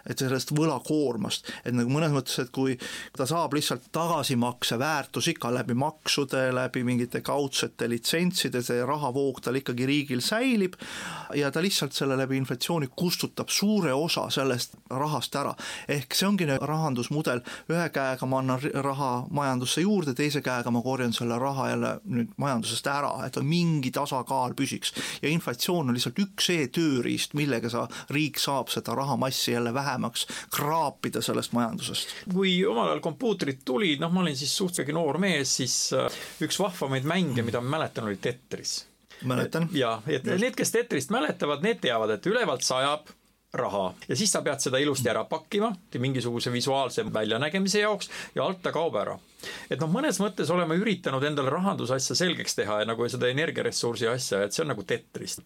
et sellest võlakoormast, et nagu mõnes mõttes, et kui ta saab lihtsalt tagasimakse väärtus ikka läbi maksude, läbi mingite kaudsete litsentside, see rahavoog tal ikkagi riigil säilib ja ta lihtsalt selle läbi inflatsiooni kustutab suure osa sellest rahast ära. ehk see ongi rahandusmudel, ühe käega ma annan raha majandusse juurde, teise käega ma korjan selle raha jälle nüüd majandusest ära, et mingi tasakaal püsiks. ja inflatsioon on lihtsalt üks e-tööriist, millega sa, riik saab seda rahamassi jälle vähemaks kraapida sellest majandusest. kui omal ajal kompuutrid tulid, noh, ma olin siis suhteliselt noor mees, siis äh, üks vahvamaid mänge, mida ma mäletan, oli Tetris. mäletan. ja, et need, kes Tetrist mäletavad, need teavad, et ülevalt sajab raha ja siis sa pead seda ilusti ära pakkima mingisuguse visuaalse väljanägemise jaoks ja alt ta kaob ära et noh, mõnes mõttes oleme üritanud endale rahandusasja selgeks teha ja nagu seda energiaressursi asja, et see on nagu Tetris.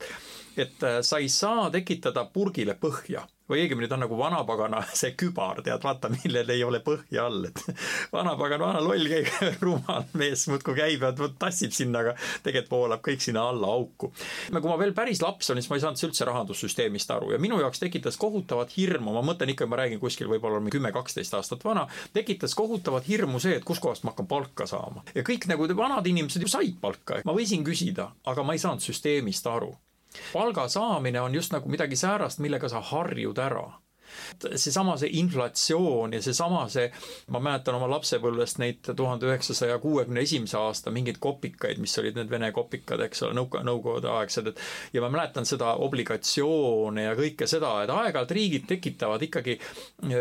et äh, sa ei saa tekitada purgile põhja või õigemini ta on nagu vanapagana see kübar, tead, vaata, millel ei ole põhja all, et vanapagan, vana loll käib, rumal mees muudkui käib ja tassib sinna, aga tegelikult voolab kõik sinna alla auku. kui ma veel päris laps olin, siis ma ei saanud üldse rahandussüsteemist aru ja minu jaoks tekitas kohutavat hirmu, ma mõtlen ikka, ma räägin kuskil võib-olla kümme-kaksteist aastat vana, tekitas kohutavat hirmu see, et kuskohast ma hakkan palka saama. ja kõik nagu vanad inimesed ju said palka, ma võisin küsida, aga ma ei saanud süsteemist aru palga saamine on just nagu midagi säärast, millega sa harjud ära seesama see inflatsioon ja seesama see, ma mäletan oma lapsepõlvest neid tuhande üheksasaja kuuekümne esimese aasta mingeid kopikaid, mis olid need Vene kopikad, eks ole, nõuka-, nõukogudeaegsed, et ja ma mäletan seda obligatsioone ja kõike seda, et aeg-ajalt riigid tekitavad ikkagi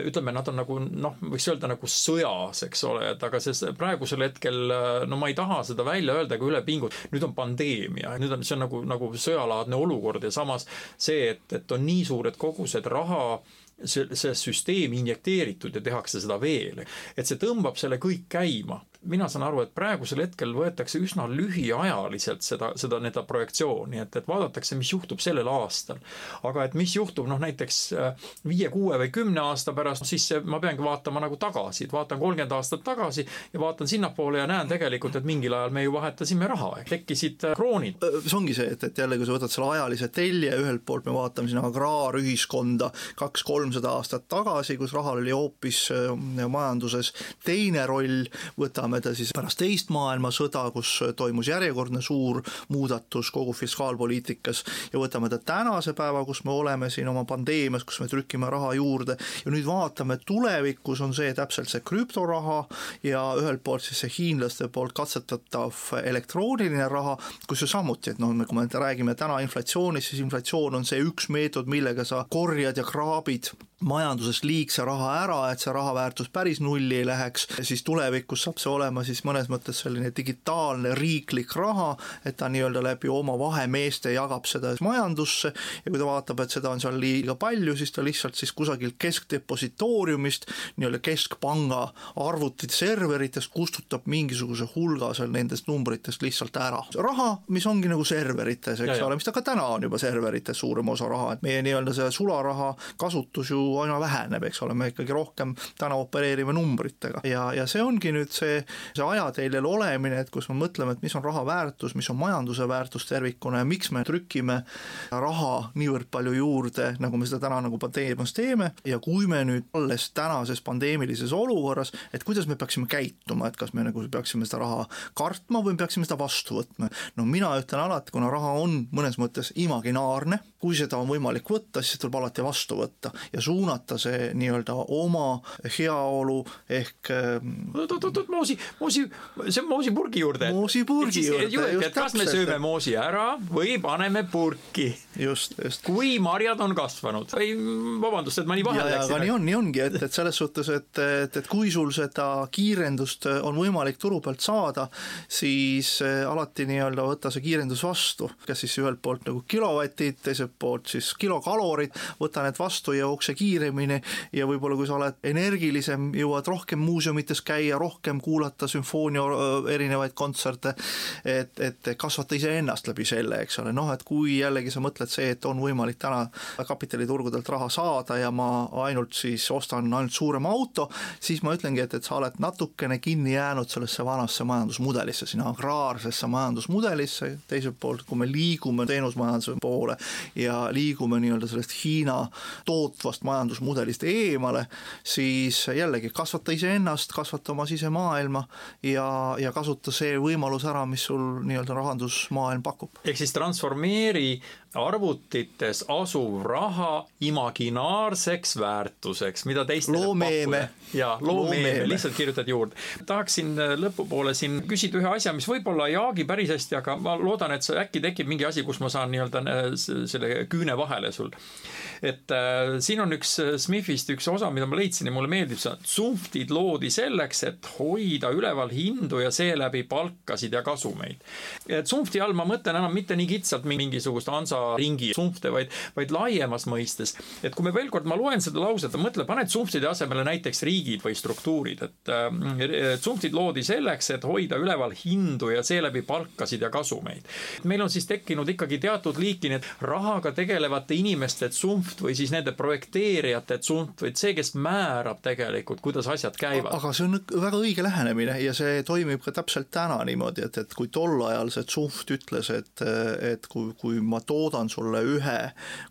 ütleme, nad on nagu noh, võiks öelda nagu sõjas, eks ole, et aga see praegusel hetkel no ma ei taha seda välja öelda, kui üle pingut-, nüüd on pandeemia, nüüd on, see on nagu, nagu sõjalaadne olukord ja samas see, et, et on nii suured kogused raha see, see süsteem injekteeritud ja tehakse seda veel. et see tõmbab selle kõik käima mina saan aru, et praegusel hetkel võetakse üsna lühiajaliselt seda, seda nii-öelda projektsiooni, et, et vaadatakse, mis juhtub sellel aastal. aga et mis juhtub noh, näiteks äh, viie, kuue või kümne aasta pärast, siis ma peangi vaatama nagu tagasi, et vaatan kolmkümmend aastat tagasi ja vaatan sinnapoole ja näen tegelikult, et mingil ajal me ju vahetasime raha, tekkisid äh, kroonid. see ongi see, et, et jälle, kui sa võtad selle ajalise telje, ühelt poolt me vaatame sinna agraarühiskonda kaks-kolmsada aastat tagasi, kus rahal oli hoopis äh, majanduses teine roll, võtame võtame ta siis pärast teist maailmasõda, kus toimus järjekordne suur muudatus kogu fiskaalpoliitikas ja võtame ta tänase päeva, kus me oleme siin oma pandeemias, kus me trükime raha juurde. Ja nüüd vaatame, tulevikus on see täpselt see krüptoraha ja ühelt poolt siis see hiinlaste poolt katsetatav elektrooniline raha, kus ju samuti, et noh, kui me räägime täna inflatsioonist, siis inflatsioon on see üks meetod, millega sa korjad ja kraabid majanduses liigse raha ära, et see raha väärtus päris nulli ei läheks, siis tulevikus saab see olema siis mõnes mõttes selline digitaalne riiklik raha, et ta nii-öelda läbi oma vahemeeste jagab seda majandusse. Ja kui ta vaatab, et seda on seal liiga palju, siis ta lihtsalt siis kusagilt keskdepositooriumist nii-öelda keskpanga arvutid serveritest kustutab mingisuguse hulga seal nendest numbritest lihtsalt ära. raha, mis ongi nagu serverites, eks ole, mis ta ka täna on juba serverites suurem osa raha, et meie nii-öelda see sularaha kasutus ju aina väheneb, eks ole, me ikkagi rohkem täna opereerime numbritega. Ja, ja see ongi nüüd see, see ajateljel olemine, et kus me mõtleme, et mis on raha väärtus, mis on majanduse väärtus tervikuna ja miks me trükime raha niivõrd palju juurde, nagu me seda täna nagu pandeemias teeme ja kui me nüüd alles tänases pandeemilises olukorras, et kuidas me peaksime käituma, et kas me nagu peaksime seda raha kartma või peaksime seda vastu võtma. no mina ütlen alati, kuna raha on mõnes mõttes imaginaarne, kui seda on võimalik võtta, siis tuleb alati vastu võtta ja suunata see nii-öelda oma heaolu ehk oot-oot-oot, ähm, moosi, moosi, see on moosipurgi juurde. moosipurgi juurde, just täpselt. kas me sööme moosi ära või paneme purki? just, just. kui marjad on kasvanud või vabandust, et ma nii vahele läksin. aga nii on, nii ongi, et, et selles suhtes, et, et, et kui sul seda kiirendust on võimalik turu pealt saada, siis äh, alati nii-öelda võta see kiirendus vastu, kas siis ühelt poolt nagu kilovatid, teiselt poolt siis kilokalorid, võta need vastu jookse kiiremini ja võib-olla kui sa oled energilisem, jõuad rohkem muuseumites käia, rohkem kuulata sümfoonia erinevaid kontserte, et, et kasvata iseennast läbi selle, eks ole, noh et kui jällegi sa mõtled see, et on võimalik täna kapitaliturgudelt raha saada ja ma ainult siis ostan ainult suurema auto, siis ma ütlengi, et, et sa oled natukene kinni jäänud sellesse vanasse majandusmudelisse, sinna agraarsesse majandusmudelisse, teiselt poolt, kui me liigume teenusmajanduse poole ja liigume nii-öelda sellest Hiina tootvast majandusmudelist eemale, siis jällegi kasvata iseennast, kasvata oma sisemaailma ja, ja kasuta see võimalus ära, mis sul nii-öelda rahandusmaailm pakub. ehk siis transformeeri arvutites asuv raha imaginaarseks väärtuseks, mida teistele loomeeme. jaa, loomeeme, lihtsalt kirjutad juurde. tahaksin lõpupoole siin küsida ühe asja, mis võib-olla ei haagi päris hästi, aga ma loodan, et see äkki tekib mingi asi, kus ma saan nii-öelda selle küüne vahele sul et äh, siin on üks äh, SMIF-ist üks osa, mida ma leidsin ja mulle meeldib see, tsunftid loodi selleks, et hoida üleval hindu ja seeläbi palkasid ja kasumeid. tsunfti all ma mõtlen enam mitte nii kitsalt mingisugust Hansa-ringi tsunfte, vaid, vaid laiemas mõistes. et kui me veel kord, ma loen seda lauset, mõtle, pane tsunftide asemele näiteks riigid või struktuurid, et äh, tsunftid loodi selleks, et hoida üleval hindu ja seeläbi palkasid ja kasumeid. meil on siis tekkinud ikkagi teatud liiki need rahaga tegelevate inimeste tsunft või siis nende projekteerijate tsunft või see, kes määrab tegelikult, kuidas asjad käivad. aga see on väga õige lähenemine ja see toimib ka täpselt täna niimoodi, et, et kui tol ajal see tsunft ütles, et, et kui, kui ma toodan sulle ühe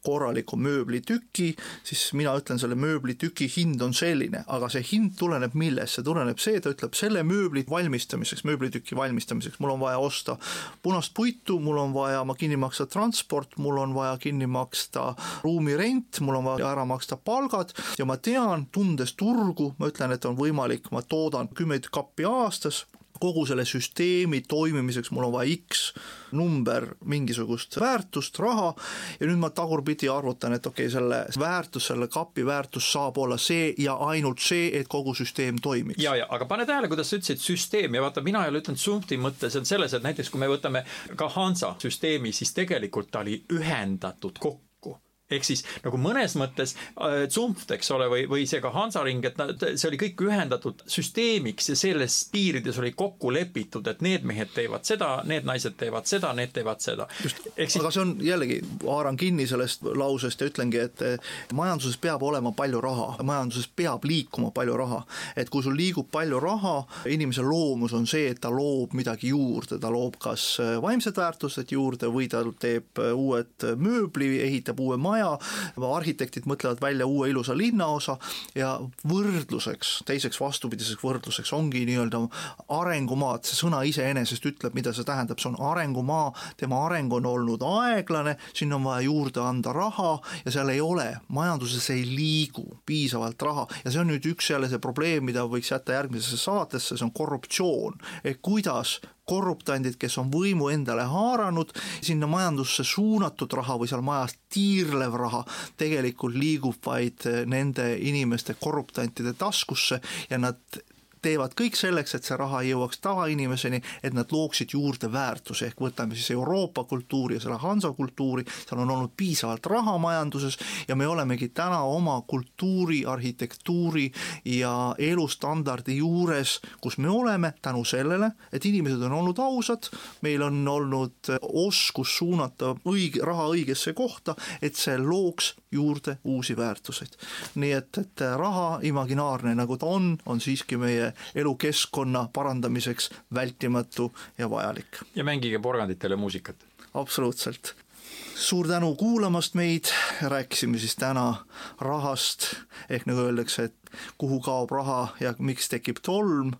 korraliku mööblitüki, siis mina ütlen, selle mööblitüki hind on selline, aga see hind tuleneb millest, see tuleneb see, ta ütleb selle mööbli valmistamiseks, mööblitüki valmistamiseks, mul on vaja osta punast puitu, mul on vaja ma kinni maksta transport, mul on vaja kinni maksta ruumi rent, mul on vaja ära maksta palgad. Ja ma tean, tundes turgu, ma ütlen, et on võimalik, ma toodan kümme kappi aastas, kogu selle süsteemi toimimiseks mul on vaja X number mingisugust väärtust, raha. Ja nüüd ma tagurpidi arvutan, et okei okay,, selle väärtus, selle kapi väärtus saab olla see ja ainult see, et kogu süsteem toimiks. ja, ja aga pane tähele, kuidas sa ütlesid süsteem. Ja vaata, mina ei ole ütelnud Zumti mõttes, et selles, et näiteks kui me võtame ka Hansa süsteemi, siis tegelikult ta oli ühendatud kokku ehk siis nagu mõnes mõttes äh, Zumft, eks ole, või, või see ka Hansaring, et nad, see oli kõik ühendatud süsteemiks ja selles piirides oli kokku lepitud, et need mehed teevad seda, need naised teevad seda, need teevad seda. Siis... aga see on jällegi, haaran kinni sellest lausest ja ütlengi, et eh, majanduses peab olema palju raha, majanduses peab liikuma palju raha. et kui sul liigub palju raha, inimese loomus on see, et ta loob midagi juurde, ta loob kas eh, vaimsed väärtused juurde või ta teeb eh, uued mööbli, ehitab uue maja, maja, arhitektid mõtlevad välja uue ilusa linnaosa ja võrdluseks, teiseks vastupidiseks võrdluseks ongi nii-öelda arengumaad, see sõna iseenesest ütleb, mida see tähendab, see on arengumaa, tema areng on olnud aeglane, sinna on vaja juurde anda raha ja seal ei ole, majanduses ei liigu piisavalt raha. Ja see on nüüd üks jälle see probleem, mida võiks jätta järgmisesse saatesse, see on korruptsioon, et kuidas korruptandid, kes on võimu endale haaranud, sinna majandusse suunatud raha või seal majas tiirlev raha tegelikult liigub vaid nende inimeste korruptantide taskusse ja nad teevad kõik selleks, et see raha jõuaks tavainimeseni, et nad looksid juurde väärtusi, ehk võtame siis Euroopa kultuuri ja selle Hansa kultuuri, seal on olnud piisavalt raha majanduses ja me olemegi täna oma kultuuri, arhitektuuri ja elustandardi juures, kus me oleme tänu sellele, et inimesed on olnud ausad, meil on olnud oskus suunata õige, raha õigesse kohta, et see looks juurde uusi väärtuseid. nii et, et raha imaginaarne, nagu ta on, on siiski meie elukeskkonna parandamiseks vältimatu ja vajalik. ja mängige porganditele muusikat. absoluutselt suur tänu kuulamast meid, rääkisime siis täna rahast, ehk nagu öeldakse, et kuhu kaob raha ja miks tekib tolm.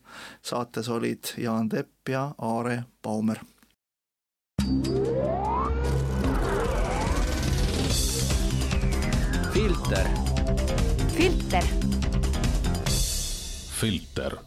saates olid Jaan Tepp ja Aare Baumer. Filter. filter. filter